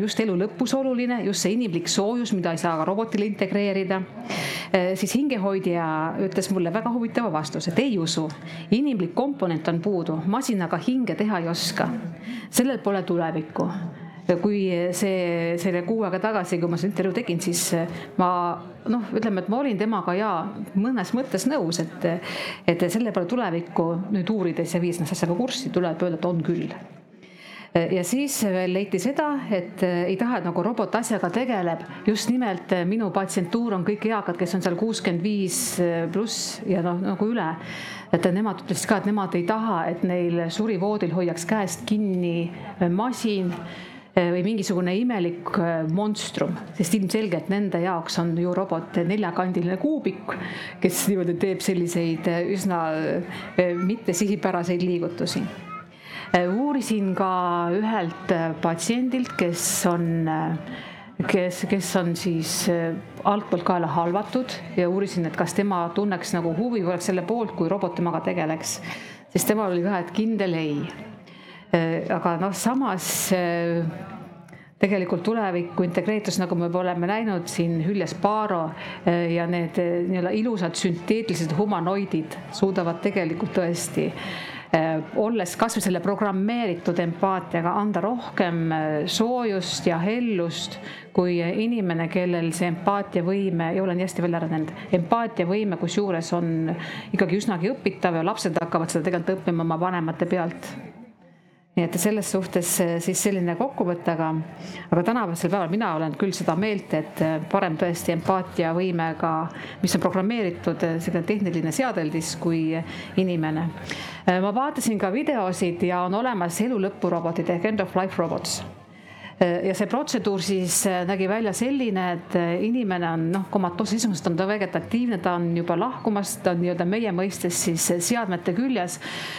just elu lõpus oluline, just see inimlik soojus, mida ei saa ka robotile integreerida. Siis hingehoidja ütles mulle väga huvitava vastuse, et ei usu, inimlik komponent on puudu, masinaga aga hinge teha ei oska. sellel pole tulevikku. kui see, selle kuu aega tagasi, kui ma seda intervjuu tegin, siis ma noh, ütleme, et ma olin temaga ja mõnes mõttes nõus, et, et selle pole tulevikku nüüd uurides ja viies ennast asjaga kurssi, tuleb öelda, et on küll ja siis veel leiti seda, et ei taha, et nagu robot asjaga tegeleb, just nimelt minu patsientuur on kõik eakad, kes on seal kuuskümmend viis pluss ja noh, nagu üle. Et nemad ütlesid ka, et nemad ei taha, et neil surivoodil hoiaks käest kinni masin või mingisugune imelik monstrum, sest ilmselgelt nende jaoks on ju robot neljakandiline kuubik, kes niimoodi teeb selliseid üsna mittesihipäraseid liigutusi. Uurisin ka ühelt patsiendilt, kes on kes, kes on siis altpoolt kaela halvatud ja uurisin, et kas tema tunneks nagu huvi või oleks selle poolt, kui robot temaga tegeleks. siis temal oli ka, et kindel ei. Aga noh, samas tegelikult tuleviku integreeritus, nagu me oleme näinud siin Hüljes Paaro ja need nii-öelda ilusad sünteetilised humanoidid suudavad tegelikult tõesti olles kasvõi selle programmeeritud empaatiaga anda rohkem äh, soojust ja hellust kui inimene, kellel see empaatiavõime ei ole nii hästi välja arenenud. empaatiavõime kusjuures on ikkagi üsnagi õpitav ja lapsed hakkavad seda tegelikult õppima oma vanemate pealt nii et selles suhtes eh, siis selline kokkuvõte, aga, aga tänavasel päeval mina olen küll seda meelt, et eh, parem tõesti empaatiavõimega, mis on programmeeritud, eh, selline tehniline seadeldis kui inimene. ma vaatasin ka videosid ja on olemas elu lõpurobotid ehk end of life robots ja see protseduur siis äh, nägi välja selline, et äh, inimene on noh, komatoosse seisundis, ta on ta vegetatiivne, ta on juba lahkumas, ta on nii-öelda meie mõistes siis seadmete küljes.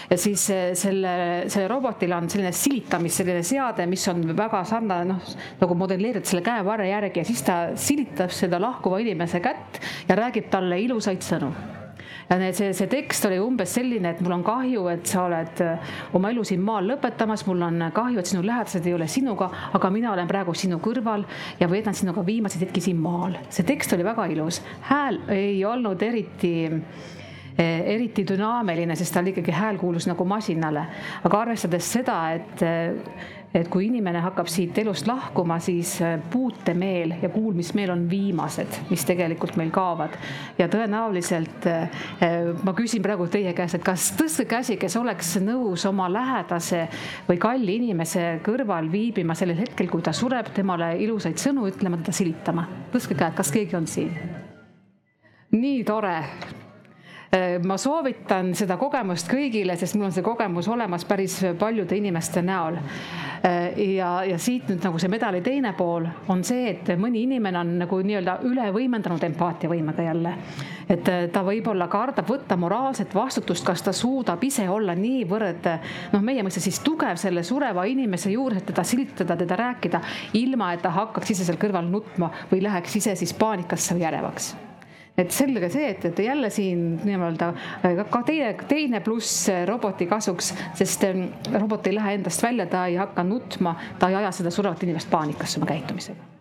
ja siis selle, selle robotil on selline silitamis, selline seade, mis on väga sarnane noh, nagu modelleeritud selle käevarre järgi ja siis ta silitab seda lahkuva inimese kätt ja räägib talle ilusaid sõnu ja see, see tekst oli umbes selline, et mul on kahju, et sa oled äh, oma elu siin maal lõpetamas, mul on kahju, et sinu lähedased ei ole sinuga, aga mina olen praegu sinu kõrval ja veedan sinuga viimaseid hetki siin maal. see tekst oli väga ilus, hääl ei olnud eriti eh, eriti dünaamiline, sest tal ikkagi hääl kuulus nagu masinale. aga arvestades seda, et et kui inimene hakkab siit elust lahkuma, siis äh, puutemeel ja kuulmismeel on viimased, mis tegelikult meil kaovad. ja tõenäoliselt ma küsin praegu teie käest, et kas tõstke käsi, kes oleks nõus oma lähedase või kalli inimese kõrval viibima sellel hetkel, kui ta sureb, temale ilusaid sõnu ütlema, teda silitama. tõstke käed, kas keegi on siin? nii tore Äh, ma soovitan seda kogemust kõigile, sest mul on see kogemus olemas päris paljude inimeste näol. Äh, ja, ja siit nüüd nagu see medali teine pool on see, et mõni inimene on nagu nii-öelda üle võimendanud empaatiavõimega jälle. et äh, ta võib-olla kardab võtta moraalset vastutust, kas ta suudab ise olla niivõrd noh, meie mõistes siis tugev selle sureva inimese juures, et teda silitada, teda rääkida, ilma et ta hakkaks ise seal kõrval nutma või läheks ise siis paanikasse või ärevaks et selge see, et, et jälle siin nii-öelda ka teine, teine pluss roboti kasuks, sest ähm, robot ei lähe endast välja, ta ei hakka nutma, ta ei aja seda surevat inimest paanikasse oma käitumisega.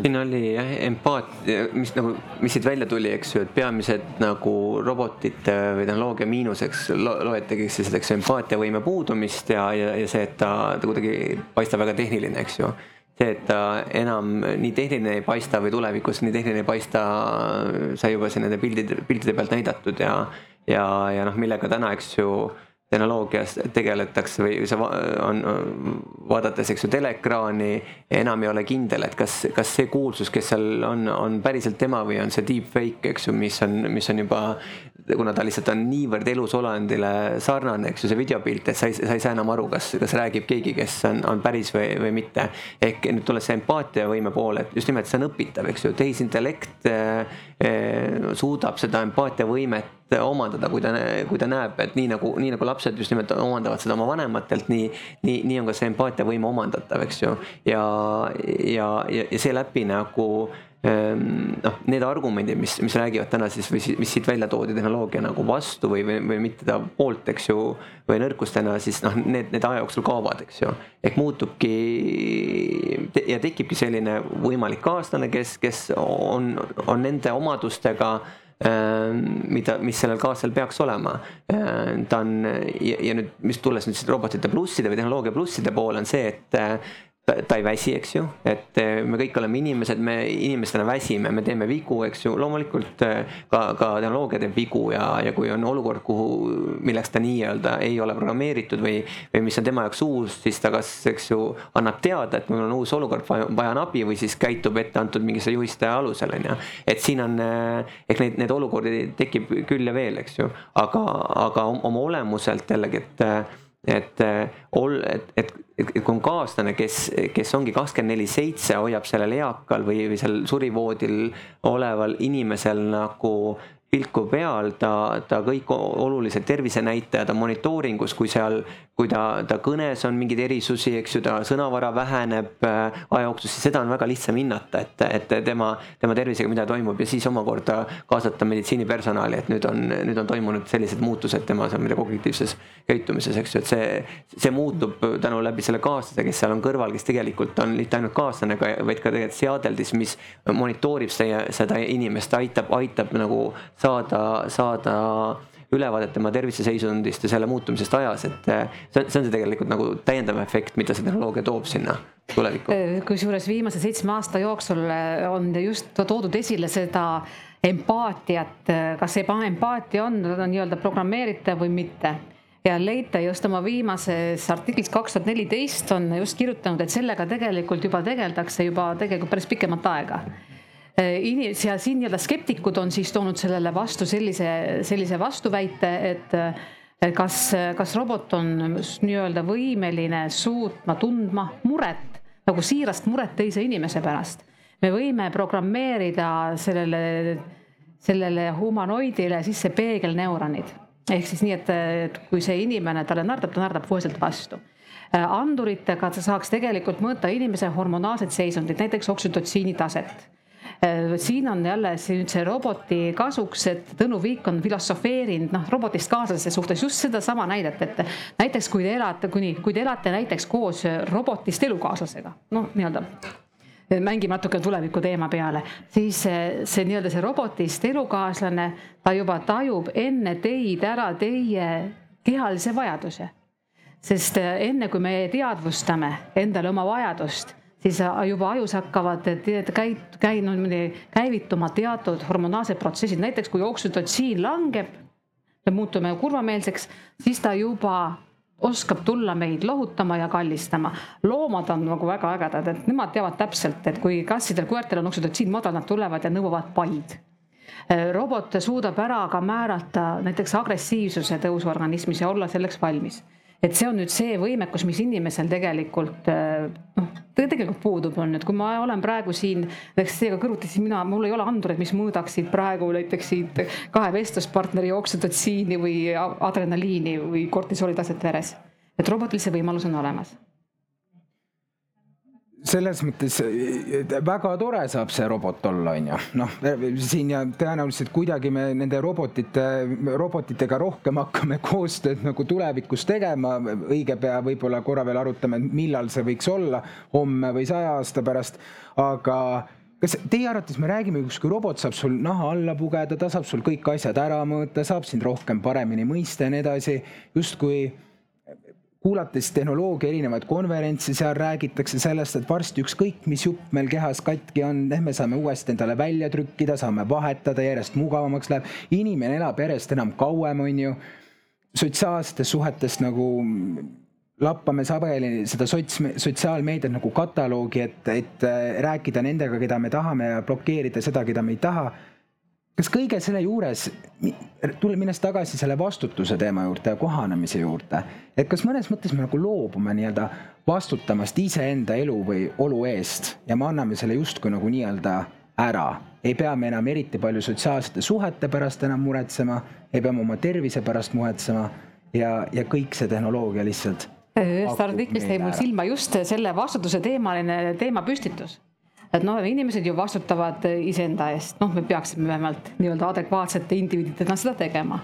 Siin oli jah empaatia, mis nagu, mis siit välja tuli, eks ju, et peamised nagu robotite või tehnoloogia miinuseks lo loetegi siis selleks empaatiavõime puudumist ja, ja, ja see, et ta, ta kuidagi paistab väga tehniline, eks ju see, et ta enam nii tehniline ei paista või tulevikus nii tehniline ei paista, sai juba siin nende pildide, piltide pealt näidatud ja, ja, ja noh, millega täna, eks ju tehnoloogias tegeletakse või see on, vaadates, eks ju, teleekraani, enam ei ole kindel, et kas, kas see kuulsus, kes seal on, on päriselt tema või on see deepfake, eks ju, mis on, mis on juba, kuna ta lihtsalt on niivõrd elusolendile sarnane, eks ju, see videopilt, et sa ei, sa ei saa enam aru, kas, kas räägib keegi, kes on, on päris või, või mitte. ehk nüüd tulles see empaatiavõime poole, et just nimelt see on õpitav, eks ju, tehisintellekt eh, eh, suudab seda empaatiavõimet omandada, kui ta, kui ta näeb, et nii nagu, nii nagu lapsed just nimelt omandavad seda oma vanematelt, nii, nii, nii on ka see empaatiavõime omandatav, eks ju. ja, ja, ja, ja seeläbi nagu ehm, noh, need argumendid, mis, mis räägivad täna siis või mis siit välja toodi tehnoloogia nagu vastu või, või, või mitte ta poolt, eks ju, või nõrkustena, siis noh, need, need aja jooksul kaovad, eks ju. ehk muutubki te, ja tekibki selline võimalik kaaslane, kes, kes on, on nende omadustega Ehm, mida, mis sellel kaasel peaks olema. Ehm, ta on ja, ja nüüd, mis tulles nüüd robotite plusside või tehnoloogia plusside poole on see, et ta, ta ei väsi, eks ju, et eh, me kõik oleme inimesed, me inimestena väsime, me teeme vigu, eks ju, loomulikult eh, ka, ka tehnoloogia teeb vigu ja, ja kui on olukord, kuhu, milleks ta nii-öelda ei ole programmeeritud või, või mis on tema jaoks uus, siis ta kas, eks ju, annab teada, et mul on uus olukord, vajan abi või siis käitub ette antud mingisse juhiste alusel, on ju. et siin on, eh, ehk neid, neid olukordi tekib küll ja veel, eks ju, aga, aga oma olemuselt jällegi, et et ol-, et, et et, et kui on kaaslane, kes, kes ongi kakskümmend neli seitse, hoiab sellel eakal või, või seal surivoodil oleval inimesel nagu pilku peal, ta, ta kõik olulised tervisenäitajad on monitooringus, kui seal, kui ta, ta kõnes on mingeid erisusi, eks ju, ta sõnavara väheneb äh, aja jooksul, siis seda on väga lihtsam hinnata, et, et tema, tema tervisega mida toimub ja siis omakorda kaasata meditsiinipersonali, et nüüd on, nüüd on toimunud sellised muutused tema seal, kognitiivses käitumises, eks ju, et see, see muutub tänu läbi selle kaaslase, kes seal on kõrval, kes tegelikult on mitte ainult kaaslane, vaid ka tegelikult seadeldis, mis monitoorib seda, seda inimest, aitab, aitab nagu saada, saada ülevaadet tema terviseseisundist ja selle muutumisest ajas, et eh, see on, see on see tegelikult nagu täiendav efekt, mida see tehnoloogia toob sinna tulevikku. Eh, kusjuures viimase seitsme aasta jooksul eh, on just toodud esile seda empaatiat, kas empaatia on nii-öelda programmeeritav või mitte ja Leite just oma viimases artiklis kaks tuhat neliteist on just kirjutanud, et sellega tegelikult juba tegeldakse juba tegelikult päris pikemat aega inis- ja siin nii-öelda skeptikud on siis toonud sellele vastu sellise, sellise vastuväite, et kas, kas robot on nii-öelda võimeline suutma tundma muret, nagu siirast muret teise inimese pärast. me võime programmeerida sellele, sellele humanoidile sisse peegelneuronid. Ehk siis nii, et, kui see inimene talle nardab, ta nardab koheselt vastu. Äh, anduritega sa saaks tegelikult mõõta inimese hormonaalset seisundit, näiteks oksüdotsiini taset Äh, siin on jälle nüüd see roboti kasuks, et Tõnu Viik on filosofeerinud noh, robotist kaaslase suhtes just sedasama näidet, et näiteks kui te elate, kuni, kui te elate näiteks koos robotist elukaaslasega, noh, nii-öelda mängime natuke tuleviku teema peale, siis see, see nii-öelda see robotist elukaaslane, ta juba tajub enne teid ära teie kehalise vajaduse. Sest enne kui me teadvustame endale oma vajadust, siis juba ajus hakkavad käit-, käi-, no käivituma teatud hormonaalsed protsessid, näiteks kui oksüdotsiin langeb, me muutume kurvameelseks, siis ta juba oskab tulla meid lohutama ja kallistama. loomad on nagu väga ägedad, et nemad teavad täpselt, et kui kassidel, koertel on oksüdotsiin madal, nad tulevad ja nõuavad paid robot suudab ära ka määrata näiteks agressiivsuse tõusu organismis ja olla selleks valmis et see on nüüd see võimekus, mis inimesel tegelikult noh, tegelikult puudub, on, et kui ma olen praegu siin näiteks teiega kõrvuti, siis mina, mul ei ole andureid, mis mõõdaksid praegu näiteks siit kahe vestluspartneri oksüdotsiini või adrenaliini või kortisooli taset veres. et robotil see võimalus on olemas selles mõttes väga tore saab see robot olla, on ju. noh, siin ja tõenäoliselt kuidagi me nende robotite, robotitega rohkem hakkame koostööd nagu tulevikus tegema. õige pea võib-olla korra veel arutame, millal see võiks olla, homme või saja aasta pärast. aga kas teie arvates me räägime, kui robot saab sul naha alla pugeda, ta saab sul kõik asjad ära mõõta, saab sind rohkem paremini mõista ja nii edasi, justkui kuulates tehnoloogia erinevaid konverentse, seal räägitakse sellest, et varsti ükskõik, mis jupp meil kehas katki on, me saame uuesti endale välja trükkida, saame vahetada, järjest mugavamaks läheb. inimene elab järjest enam kauem, on ju. sotsiaalsetes suhetes nagu lappame sageli seda sots, sotsiaalmeediat nagu kataloogi, et, et rääkida nendega, keda me tahame ja blokeerida seda, keda me ei taha kas kõige selle juures, tule minnes tagasi selle vastutuse teema juurde ja kohanemise juurde, et kas mõnes mõttes me nagu loobume nii-öelda vastutamast iseenda elu või olu eest ja me anname selle justkui nagu nii-öelda ära. ei pea me enam eriti palju sotsiaalsete suhete pärast enam muretsema, ei pea me oma tervise pärast muretsema ja, ja kõik see tehnoloogia lihtsalt. ühest artiklist jäi mul silma just selle vastutuse teemaline teemapüstitus et noh, inimesed ju vastutavad iseenda eest, noh, me peaksime vähemalt nii-öelda adekvaatsete indiviididena seda tegema.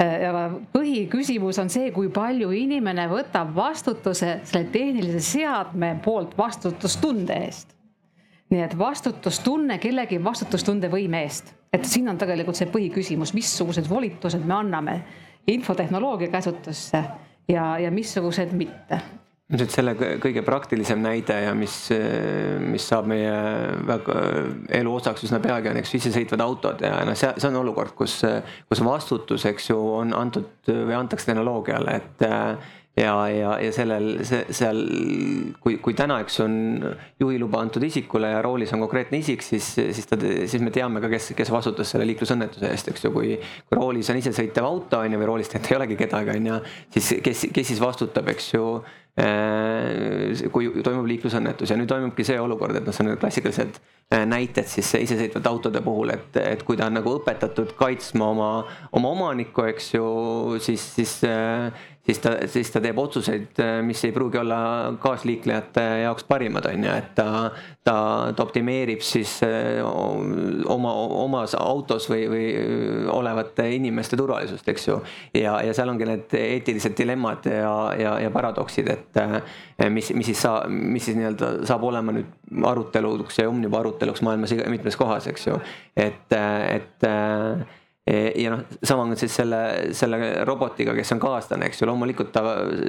aga põhiküsimus on see, kui palju inimene võtab vastutuse selle tehnilise seadme poolt vastutustunde eest. nii et vastutustunne kellegi vastutustundevõime eest, et siin on tegelikult see põhiküsimus, missugused volitused me anname infotehnoloogia käsutusse ja, ja missugused mitte ilmselt selle kõige praktilisem näide ja mis, mis saab meie väga elu osaks üsna peagi on, eks isesõitvad autod ja noh, see, see on olukord, kus, kus vastutus, eks ju, on antud või antakse tehnoloogiale, et ja, ja, ja sellel, see seal, kui, kui täna, eks on juhiluba antud isikule ja roolis on konkreetne isik, siis, siis ta, siis me teame ka, kes, kes vastutas selle liiklusõnnetuse eest, eks ju, kui. kui roolis on isesõitev auto on ju või roolis tegelikult ei olegi kedagi on ju, siis kes, kes siis vastutab, eks ju kui toimub liiklusõnnetus ja nüüd toimubki see olukord, et noh, see on klassikalised äh, näited siis isesõitvate autode puhul, et, et kui ta on nagu õpetatud kaitsma oma, oma omanikku, eks ju, siis, siis äh, siis ta, siis ta teeb otsuseid, mis ei pruugi olla kaasliiklejate jaoks parimad, on ju, et ta, ta, ta optimeerib siis eh, oma, omas autos või, või olevate inimeste turvalisust, eks ju. ja, ja seal ongi need eetilised dilemmad ja, ja, ja paradoksid, et mis, mis siis saa-, mis siis nii-öelda saab olema nüüd aruteluks ja omniva aruteluks maailmas mitmes kohas, eks ju. et, et ja noh, sama on siis selle, selle robotiga, kes on kaaslane, eks ju, loomulikult ta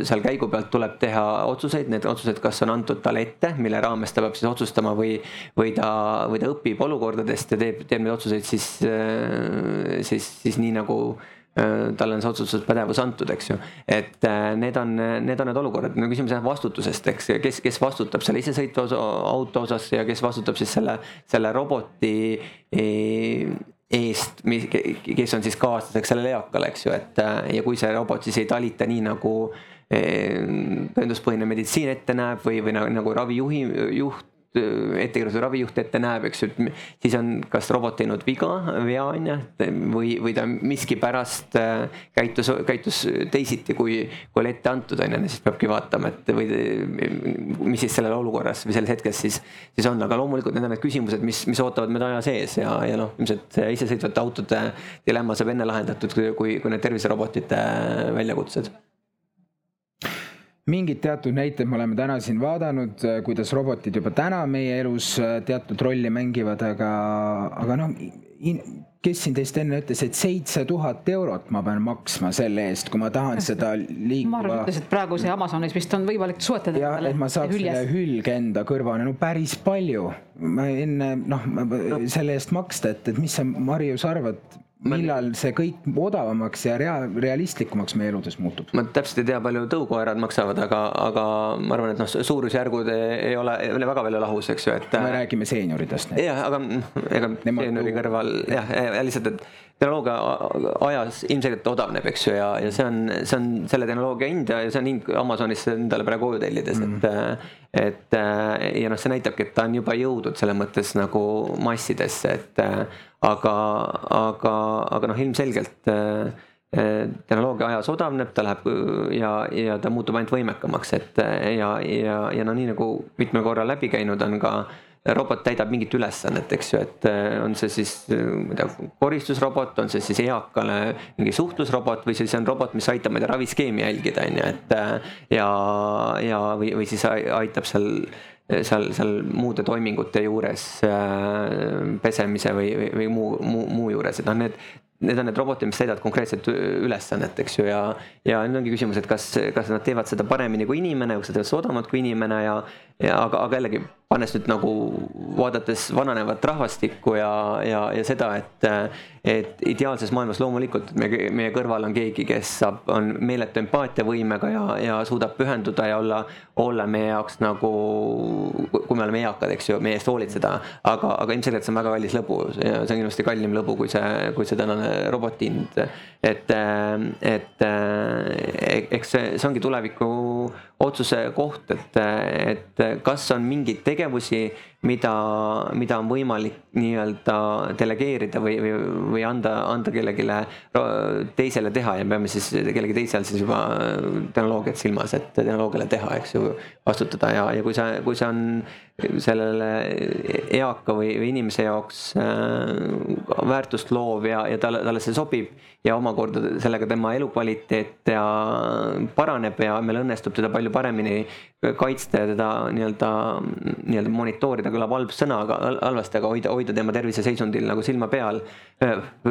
seal käigu pealt tuleb teha otsuseid, need otsused, kas on antud talle ette, mille raames ta peab siis otsustama või, või ta, või ta õpib olukordadest ja teeb, teeb neid otsuseid siis, siis, siis nii nagu talle on see otsustuspädevus antud, eks ju. et need on, need on need olukorrad, no küsimus on vastutusest, eks, kes, kes vastutab selle isesõitva auto osas ja kes vastutab siis selle, selle roboti eest, kes on siis kaaslaseks sellele eakale, eks ju, et äh, ja kui see robot siis ei talita nii nagu tõenduspõhine meditsiin ette näeb või, või nagu, nagu ravijuhi, juht ettekirjutuse ravijuht ette näeb, eks ju, et siis on kas robot teinud viga, vea on ju, või, või ta miskipärast äh, käitus, käitus teisiti, kui, kui oli ette antud on ju, siis peabki vaatama, et või mis siis selles olukorras või selles hetkes siis, siis on, aga loomulikult need on need küsimused, mis, mis ootavad meid aja sees ja, ja noh, ilmselt isesõitvate autode dilemma saab enne lahendatud, kui, kui need terviserobotite väljakutsed mingid teatud näited me oleme täna siin vaadanud, äh, kuidas robotid juba täna meie elus äh, teatud rolli mängivad, aga, aga noh, kes siin teist enne ütles, et seitse tuhat eurot ma pean maksma selle eest, kui ma tahan seda liikuva. Margus ütles, et praegu see Amazonis vist on võimalik soetada. jah, et ma saaks selle hülge enda kõrvale, no päris palju. ma enne noh no., selle eest maksta, et, et mis sa, Marju, sa arvad, millal see kõik odavamaks ja rea-, realistlikumaks meie eludes muutub? ma täpselt ei tea, palju tõukoerad maksavad, aga, aga ma arvan, et noh, suurusjärgud ei ole, ei ole väga palju lahus, eks ju, et. me räägime seenioridest. jah, aga ega seeniori kõrval jah, lihtsalt, et tehnoloogia ajas ilmselgelt odavneb, eks ju, ja, ja see on, see on selle tehnoloogia hind ja see on hind Amazonis endale praegu koju tellides mm, -hmm. et, et ja noh, see näitabki, et ta on juba jõudnud selles mõttes nagu massidesse, et aga, aga, aga noh, ilmselgelt tehnoloogia ajas odavneb, ta läheb ja, ja ta muutub ainult võimekamaks, et ja, ja, ja no nii nagu mitmel korral läbi käinud on ka robot täidab mingit ülesannet, eks ju, et on see siis, ma ei tea, koristusrobot, on see siis eakale mingi suhtlusrobot või siis on robot, mis aitab, ma ei tea, raviskeemi jälgida, on ju, et ja, ja, või, või siis aitab seal seal, seal muude toimingute juures pesemise või, või, või muu, muu, muu juures, et noh, need need on need robotid, mis täidavad konkreetset ülesannet, eks ju, ja, ja nüüd ongi küsimus, et kas, kas nad teevad seda paremini kui inimene, kas nad teevad seda odavamalt kui inimene ja, ja aga, aga jällegi pannes nüüd nagu vaadates vananevat rahvastikku ja, ja, ja seda, et, et ideaalses maailmas loomulikult me, meie kõrval on keegi, kes saab, on meeletu empaatiavõimega ja, ja suudab pühenduda ja olla, olla meie jaoks nagu, kui me oleme eakad, eks ju, meie eest hoolitseda. aga, aga ilmselgelt see on väga kallis lõbu ja see on kindlasti kallim lõbu kui see, kui see tänane roboti hind. et, et eks see, see ongi tuleviku otsuse koht, et, et kas on mingeid tegevusi, mida, mida on võimalik nii-öelda delegeerida või, või, või anda, anda kellelegi teisele teha ja peame siis kellegi teise all siis juba tehnoloogiat silmas, et tehnoloogiale teha, eks ju, vastutada ja, ja kui see, kui see on sellele eaka või, või inimese jaoks äh, väärtust loov ja, ja talle, talle see sobib. Ja omakorda sellega tema elukvaliteet ja paraneb ja meil õnnestub teda palju paremini kaitsta ja teda nii-öelda, nii-öelda monitoorida. Kõlab halb sõna, aga halvasti, aga hoida, hoida tema terviseseisundil nagu silma peal,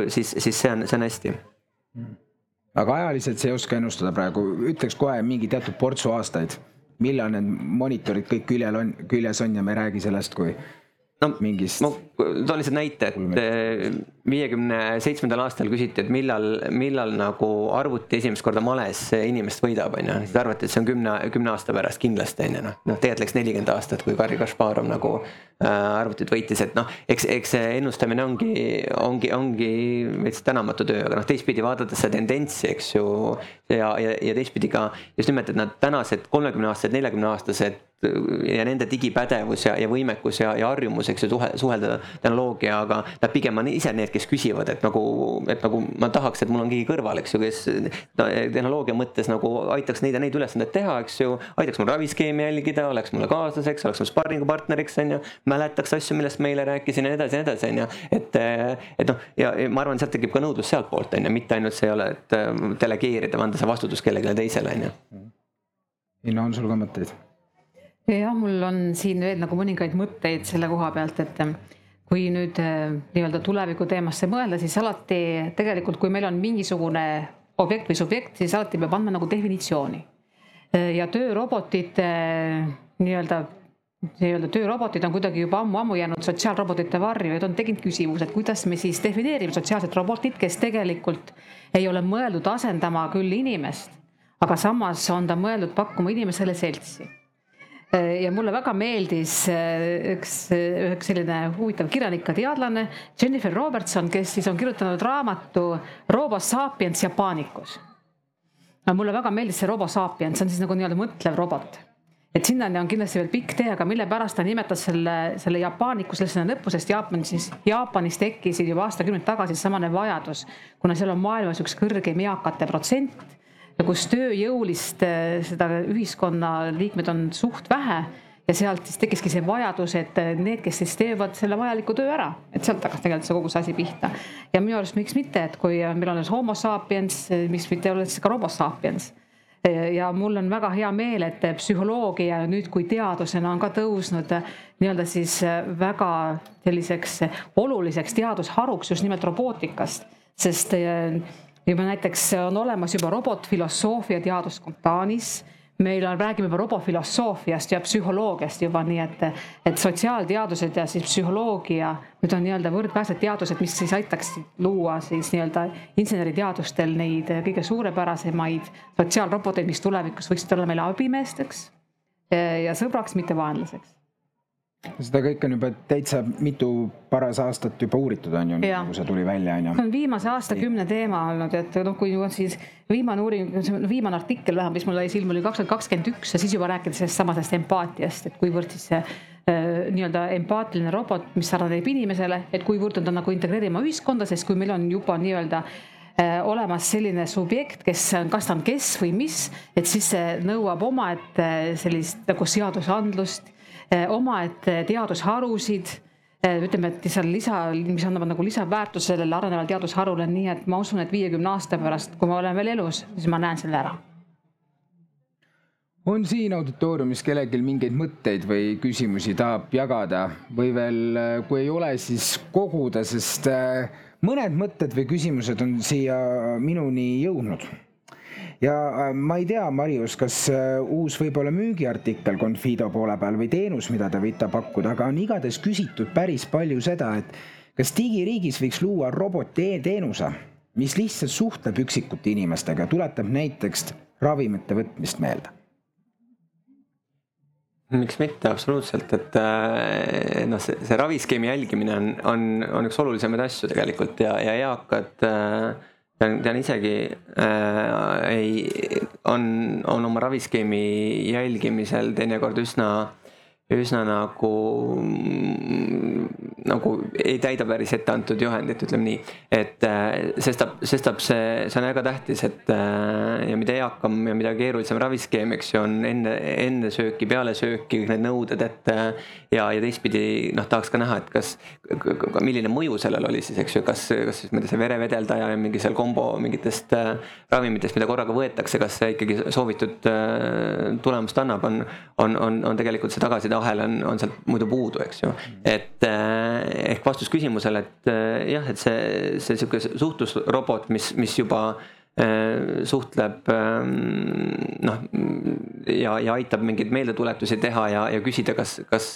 siis, siis see on, see on hästi. aga ajaliselt sa ei oska ennustada praegu, ütleks kohe mingi teatud portsu aastaid millal need monitorid kõik küljel on, küljes on ja me ei räägi sellest, kui no mingist. ma toon lihtsalt näite, et viiekümne seitsmendal aastal küsiti, et millal, millal nagu arvuti esimest korda males inimest võidab, on ju. siis arvati, et see on kümne, kümne aasta pärast kindlasti on ju noh, noh tegelikult läks nelikümmend aastat, kui Garri Kasparov nagu äh, arvutit võitis, et noh, eks, eks see ennustamine ongi, ongi, ongi veits tänamatu töö, aga noh, teistpidi vaadates seda tendentsi, eks ju. ja, ja, ja teistpidi ka just nimelt, et nad tänased kolmekümne aastased, neljakümne aastased ja nende digipädevus ja, ja võimekus ja, ja harjumus, eks ju, suhelda tehnoloogiaga, nad pigem on ise need, kes küsivad, et nagu, et nagu ma tahaks, et mul on keegi kõrval, eks ju, kes no, tehnoloogia mõttes nagu aitaks neid ja neid ülesandeid teha, eks ju. aitaks mul raviskeemi jälgida, oleks mulle kaaslaseks, oleks mul sparringupartneriks, on ju. mäletaks asju, millest ma eile rääkisin ja nii edasi ja nii edasi, on ju. et, et noh, ja, ma arvan, sealt tekib ka nõudlus sealtpoolt, on ju, mitte ainult see ei ole, et delegeerida anda see vastutus kellelegi teisele, on ju. Inno, on sul ka mõtteid? Jah, mul on siin veel nagu mõningaid mõtteid selle koha pealt, et kui nüüd äh, nii-öelda tuleviku teemasse mõelda, siis alati tegelikult, kui meil on mingisugune objekt või subjekt, siis alati peab andma nagu definitsiooni. Äh, ja töörobotid äh, nii-öelda nii-öelda töörobotid on kuidagi juba ammu-ammu jäänud sotsiaalrobotite varju ja on tekkinud küsimus, et kuidas me siis defineerime sotsiaalset robotit, kes tegelikult ei ole mõeldud asendama küll inimest, aga samas on ta mõeldud pakkuma inimesele seltsi ja mulle väga meeldis äh, üks, üks selline huvitav kirjanik, ka teadlane, Jennifer Robertson, kes siis on kirjutanud raamatu Robo sapiens Jaapaanikus. no mulle väga meeldis see Robo sapiens, see on siis nagu nii-öelda mõtlev robot et sinnani on kindlasti veel pikk tee, aga mille pärast ta nimetas selle, selle Jaapaaniku selle sõna lõppu, sest Jaapanis siis, Jaapanis tekkisid juba aastakümneid tagasi samane vajadus, kuna seal on maailmas üks kõrgeim eakate protsent kus tööjõulist eh, seda ühiskonnaliikmed on suht vähe ja sealt siis tekkiski see vajadus, et eh, need, kes siis teevad selle vajaliku töö ära, et sealt hakkas tegelikult see kogu see asi pihta. ja minu arust miks mitte, et kui meil on homo sapiens, miks mitte olla siis ka robo sapiens. ja mul on väga hea meel, et psühholoogia nüüd kui teadusena on ka tõusnud nii-öelda siis väga selliseks oluliseks teadusharuks just nimelt robootikast, sest juba näiteks on olemas juba robotfilosoofia teaduskond Taanis meil on, räägime juba robofilosoofiast ja psühholoogiast juba, nii et, et sotsiaalteadused ja siis psühholoogia nüüd on nii-öelda võrdväärsed teadused, mis siis aitaksid luua siis nii-öelda inseneriteadustel neid kõige suurepärasemaid sotsiaalroboteid, mis tulevikus võiksid olla meile abimeesteks ja sõbraks, mitte vaenlaseks seda kõike on juba täitsa mitu paras aastat juba uuritud, on ju, nagu see tuli välja, on ju. see on viimase aastakümne teema olnud, et noh, kui on siis viimane uuring, viimane artikkel vähemalt, mis mul jäi silma, oli kaks tuhat kakskümmend üks ja siis juba rääkida sellest samasest empaatiast, et kuivõrd siis see äh, nii-öelda empaatiline robot, mis sarnaneb inimesele, et kuivõrd on ta nagu integreerima ühiskonda, sest kui meil on juba nii-öelda äh, olemas selline subjekt, kes on, kas ta on kes või mis, et siis see nõuab omaette sellist nagu seadusandlust omaette teadusharusid eh, ütleme, et seal lisa, mis annavad nagu lisaväärtust sellele arenevale teadusharule, nii et ma usun, et viiekümne aasta pärast, kui ma olen veel elus, siis ma näen selle ära. on siin auditooriumis kellelgi mingeid mõtteid või küsimusi tahab jagada või veel, eh, kui ei ole, siis koguda, sest mõned mõtted või küsimused on siia minuni jõudnud ja äh, ma ei tea, Marius, kas äh, uus võib-olla müügiartikkel Confido poole peal või teenus, mida te võite pakkuda, aga on igatahes küsitud päris palju seda, et kas digiriigis võiks luua roboti e-teenuse, mis lihtsalt suhtleb üksikute inimestega, tuletab näiteks ravimite võtmist meelde? Miks mitte, absoluutselt, et äh, noh, see, see raviskeemi jälgimine on, on, on üks olulisemaid asju tegelikult ja, ja eakad äh, tean, tean isegi äh, ei, on, on oma raviskeemi jälgimisel teinekord üsna üsna nagu, nagu ei täida päris etteantud juhendit, ütleme nii. et äh, sestap, sestap see, see on väga tähtis, et äh, ja mida eakam ja mida keerulisem raviskeem, eks ju, on enne, enne sööki, peale sööki kõik need nõuded, et äh, ja, ja teistpidi noh, tahaks ka näha, et kas, milline mõju sellel oli siis, eks ju, kas, kas siis ma ei tea, see verevedeldaja ja mingi seal kombo mingitest ravimitest, mida korraga võetakse, kas see ikkagi soovitud tulemust annab, on, on, on, on tegelikult see tagasiside ahel on, on sealt muidu puudu, eks ju. et eh, ehk vastus küsimusele, et eh, jah, et see, see sihuke suhtlusrobot, mis, mis juba eh, suhtleb noh ja, ja aitab mingeid meeldetuletusi teha ja, ja küsida, kas, kas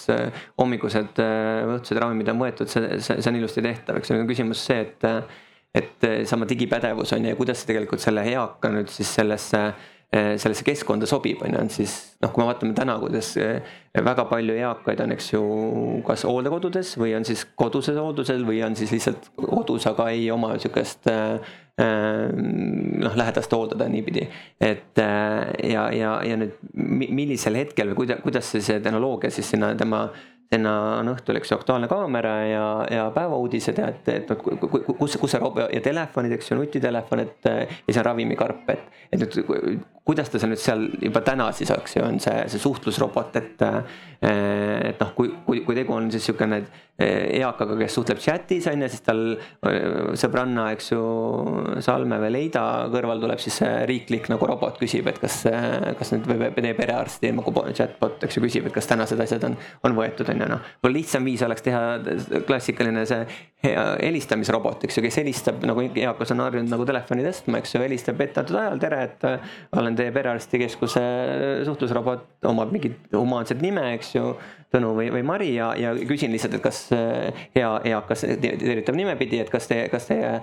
hommikused või õhtused ravimid on võetud, see, see, see on ilusti tehtav, eks ju, küsimus see, et et sama digipädevus on ju ja kuidas see tegelikult selle eaka nüüd siis sellesse Eh, sellesse keskkonda sobib, on ju, on siis noh, kui me vaatame täna, kuidas eh, väga palju eakaid on, eks ju, kas hooldekodudes või on siis koduses hooldusel või on siis lihtsalt kodus, aga ei oma sihukest eh, noh, lähedast hooldada niipidi. et ja, ja, ja nüüd millisel hetkel või kuidas, kuidas see, see tehnoloogia siis sinna tema sinna on õhtul, eks ju, Aktuaalne kaamera ja, ja päevauudised ja et, et kus, kus see robot ja telefonid, eks ju, nutitelefon, et ja siis on ravimikarp, et, et nüüd kuidas ta seal nüüd seal juba täna siis, eks ju, on see, see suhtlusrobot, et et noh, kui, kui, kui tegu on siis niisugune eakaga, kes suhtleb chat'is on ju, siis tal sõbranna, eks ju, Salme või Leida kõrval tuleb siis riiklik nagu robot küsib, et kas, kas nüüd teie perearsti nagu chatbot, eks ju, küsib, et kas tänased asjad on, on võetud, on ju, noh. võib-olla lihtsam viis oleks teha klassikaline see helistamisrobot, eks ju, kes helistab nagu eakas on harjunud nagu telefoni tõstma, eks ju, helistab etteantud ajal, tere, et olen teie perearstikeskuse suhtlusrobot, omab mingit humaanset nime, eks ju Tõnu või, või Mari ja, ja küsin lihtsalt, et kas äh, hea eakas tervitav nimepidi, et kas teie, kas teie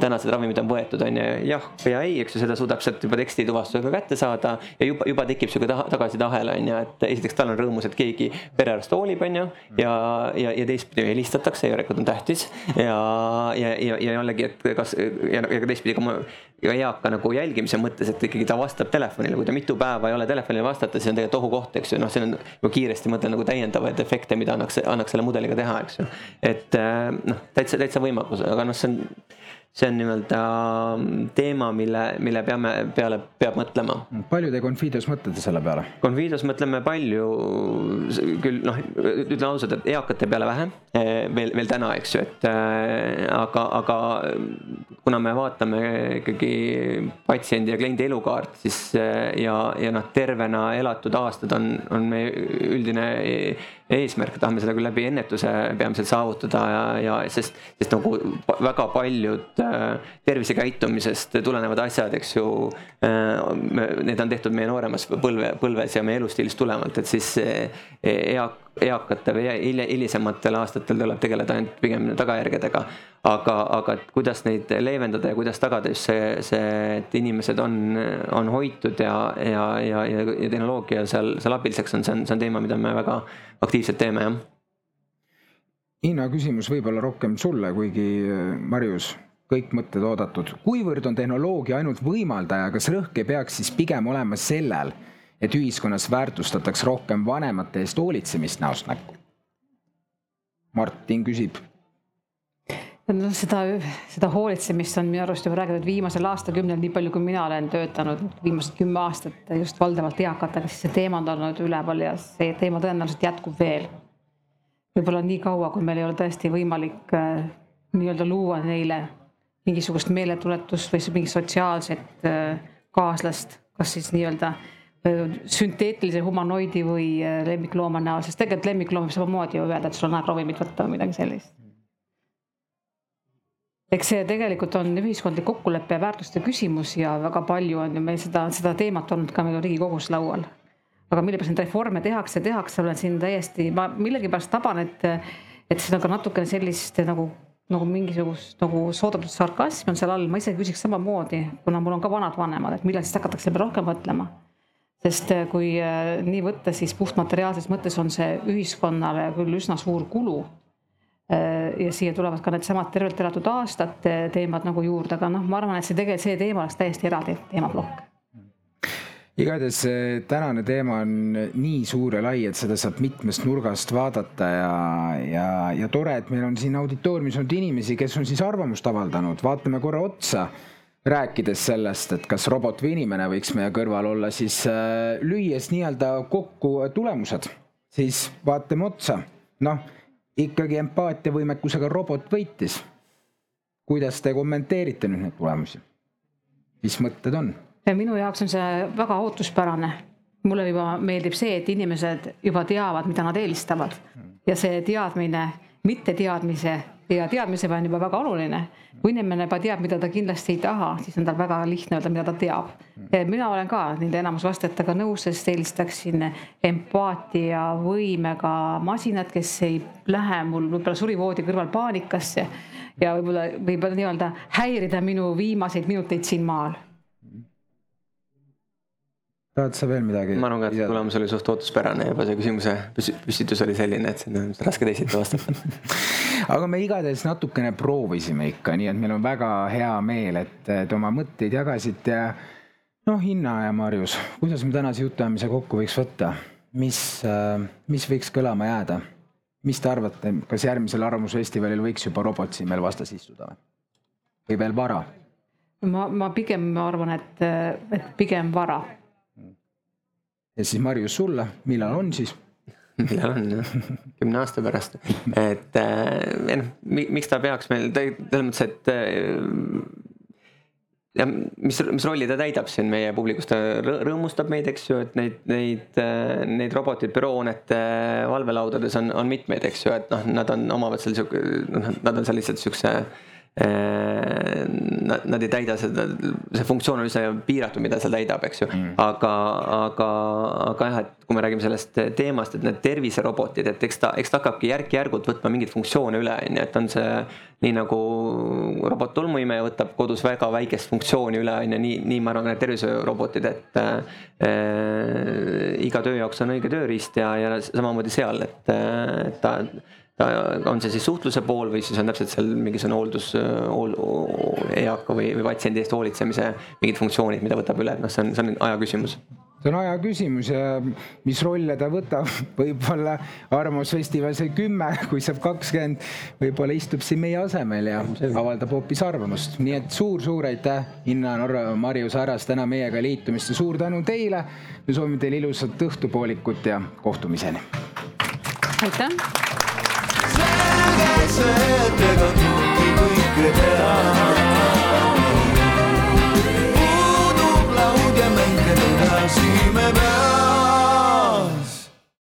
tänased ravimid on võetud, on ju, jah ja ei, eks ju, seda suudab sealt juba tekstituvastusega kätte saada ja juba, juba tekib sihuke tagasisideahel, on ju, et esiteks tal on rõõmus, et keegi perearst hoolib, on ju, ja, ja, ja teistpidi helistatakse, järelikult on tähtis ja, ja, ja, ja jällegi, et kas ja, ja ka teistpidi ka ja eaka nagu jälgimise mõttes, et ikkagi ta vastab telefonile, kui ta mitu päeva ei ole telefonile vastata, siis on tegelikult ohukoht, eks ju, noh, see on kiiresti mõtlen nagu täiendavaid efekte, mida annaks, annaks selle mudeliga teha, eks ju. et äh, noh, täitsa, täitsa võimakus, aga noh, see on see on nii-öelda teema, mille, mille peame, peale peab mõtlema. palju te Confidos mõtlete selle peale? Confidos mõtleme palju, küll noh, ütlen ausalt, et eakate peale vähe veel, veel täna, eks ju, et aga, aga kuna me vaatame ikkagi patsiendi ja kliendi elukaart, siis ja, ja noh, tervena elatud aastad on, on meie üldine eesmärk, tahame seda küll läbi ennetuse peamiselt saavutada ja, ja sest, sest nagu väga paljud äh, tervisekäitumisest tulenevad asjad, eks ju äh,. Need on tehtud meie nooremas põlve, põlves ja meie elustiilist tulenevalt, et siis äh, eak, eakate või hilisematel aastatel tuleb tegeleda ainult pigem tagajärgedega. aga, aga kuidas neid leevendada ja kuidas tagada just see, see, et inimesed on, on hoitud ja, ja, ja, ja, ja tehnoloogia seal, seal abiliseks on, see on, see on teema, mida me väga aktiivselt teeme, jah. Hiina küsimus võib-olla rohkem sulle, kuigi Marius, kõik mõtted oodatud. kuivõrd on tehnoloogia ainult võimaldaja, kas rõhk ei peaks siis pigem olema sellel, et ühiskonnas väärtustataks rohkem vanemate eest hoolitsemist näost näkku? Martin küsib. Noh, seda, seda hoolitsemist on minu arust juba räägitud viimasel aastakümnel, nii palju, kui mina olen töötanud viimased kümme aastat just valdavalt eakatega, siis see teema on olnud üleval ja see teema tõenäoliselt jätkub veel. võib-olla nii kaua, kui meil ei ole tõesti võimalik äh, nii-öelda luua neile mingisugust meeletuletust või mingit sotsiaalset äh, kaaslast, kas siis nii-öelda sünteetilise humanoidi või äh, lemmiklooma näol, sest tegelikult lemmikloom samamoodi ju öelda, et sul on aeg ravimit võtta või midagi sellist. Eks see tegelikult on ühiskondlik kokkulepe ja väärtuste küsimus ja väga palju on ju meil seda, seda teemat olnud ka meil Riigikogus laual. aga mille pärast neid reforme tehakse, tehakse, olen siin täiesti, ma millegipärast taban, et, et siin on ka natukene sellist nagu nagu mingisugust nagu soodatud sarkasmi on seal all, ma ise küsiks samamoodi, kuna mul on ka vanad vanemad, et millal siis hakatakse rohkem mõtlema sest äh, kui äh, nii võtta, siis puhtmateriaalses mõttes on see ühiskonnale küll üsna suur kulu. Äh, ja siia tulevad ka needsamad tervelt elatud aastate teemad nagu juurde, aga noh, ma arvan, et see tegelikult, see teema oleks täiesti eraldi teemaplokk. Igatahes tänane teema on nii suur ja lai, et seda saab mitmest nurgast vaadata ja, ja, ja tore, et meil on siin auditooriumis olnud inimesi, kes on siis arvamust avaldanud, vaatame korra otsa rääkides sellest, et kas robot või inimene võiks meie kõrval olla, siis äh, lüües nii-öelda kokku tulemused, siis vaatame otsa. noh, ikkagi empaatiavõimekusega robot võitis. kuidas te kommenteerite nüüd neid tulemusi? mis mõtted on? minu jaoks on see väga ootuspärane. mulle juba meeldib see, et inimesed juba teavad, mida nad eelistavad ja see teadmine, mitteteadmise ja teadmise peal on juba väga oluline. kui inimene juba teab, mida ta kindlasti ei taha, siis on tal väga lihtne öelda, mida ta teab. mina olen ka nende enamus vastajatega nõus, sest eelistaksin empaatiavõimega masinat, kes ei lähe mul võib-olla surivoodi kõrval paanikasse ja võib-olla võib nii-öelda häirida minu viimaseid minuteid siin maal tahad sa veel midagi? ma arvan ka, et tulemus oli suht ootuspärane, juba see küsimuse püstitus oli selline, et siin on raske teisiti vastata aga me igatahes natukene proovisime ikka, nii et meil on väga hea meel, et te oma mõtteid jagasite ja noh, Inna ja Marjus, kuidas me tänase jutuajamise kokku võiks võtta, mis, mis võiks kõlama jääda? mis te arvate, kas järgmisel Arvamusfestivalil võiks juba robot siin meil vastas istuda või veel vara? ma, ma pigem arvan, et, et pigem vara ja siis Marjus sulle, millal on siis? millal on jah, kümne aasta pärast, et äh, noh, miks ta peaks meil selles mõttes, et äh, ja mis, mis rolli ta täidab siin meie publikus, ta rõõmustab meid, eks ju, et neid, neid, äh, neid roboteid büroohoonete valvelaudades on, on mitmeid, eks ju, et noh, nad on, omavad seal sihuke, noh, nad on seal lihtsalt siukse Äh, nad, nad ei täida seda, see funktsioon on üsna piiratud, mida seal täidab, eks ju. Mm.. aga, aga, aga jah, et kui me räägime sellest teemast, et need terviserobotid, et eks ta, eks ta hakkabki järk-järgult võtma mingeid funktsioone üle, on ju, et on see nii nagu robot tolmuimeja võtab kodus väga väikest funktsiooni üle, on ju, nii, nii ma arvan, need terviserobotid, et äh, iga töö jaoks on õige tööriist ja, ja samamoodi seal, et, et ta on see siis suhtluse pool või siis on täpselt seal mingisugune hooldus hool,, eaka või, või patsiendi eest hoolitsemise mingid funktsioonid, mida võtab üle, et noh, see on, see on aja küsimus. see on aja küsimus ja mis rolle ta võtab, võib-olla Arvamusfestival sai kümme, kui saab kakskümmend, võib-olla istub siin meie asemel ja avaldab hoopis arvamust. nii et suur-suur aitäh, Inna Norra, Marju Saras täna meiega liitumist ja suur tänu teile. me soovime teile ilusat õhtupoolikut ja kohtumiseni. aitäh enesetega kõiki kõike teha. puudub laud ja mängida tahaksime.